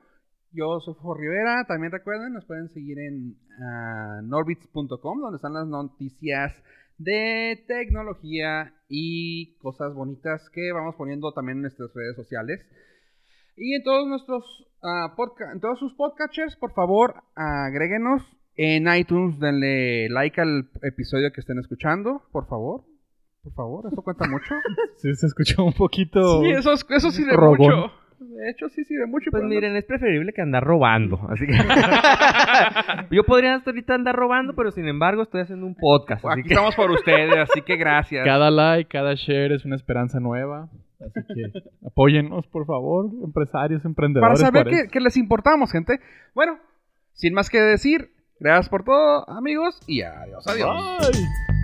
yo soy Jorge Rivera. También recuerden, nos pueden seguir en ah, norbits.com, donde están las noticias de tecnología y cosas bonitas que vamos poniendo también en nuestras redes sociales. Y en todos nuestros podca- en todos sus podcatchers, por favor, agréguenos en iTunes, denle like al episodio que estén escuchando, por favor. Por favor, eso cuenta mucho. *laughs* Sí, se escuchó un poquito. Sí, eso, eso sirve Rogón. mucho. De hecho, sí sirve mucho. Pues miren, es preferible que andar robando. *laughs* Así que *laughs* yo podría hasta ahorita andar robando, pero sin embargo estoy haciendo un podcast. Así Aquí que estamos por *laughs* ustedes, así que gracias. Cada like, cada share es una esperanza nueva. Así que apóyennos, por favor, empresarios, Para emprendedores. saber por eso. que, que les importamos, gente. Bueno, sin más que decir, gracias por todo, amigos, y adiós, adiós. Bye.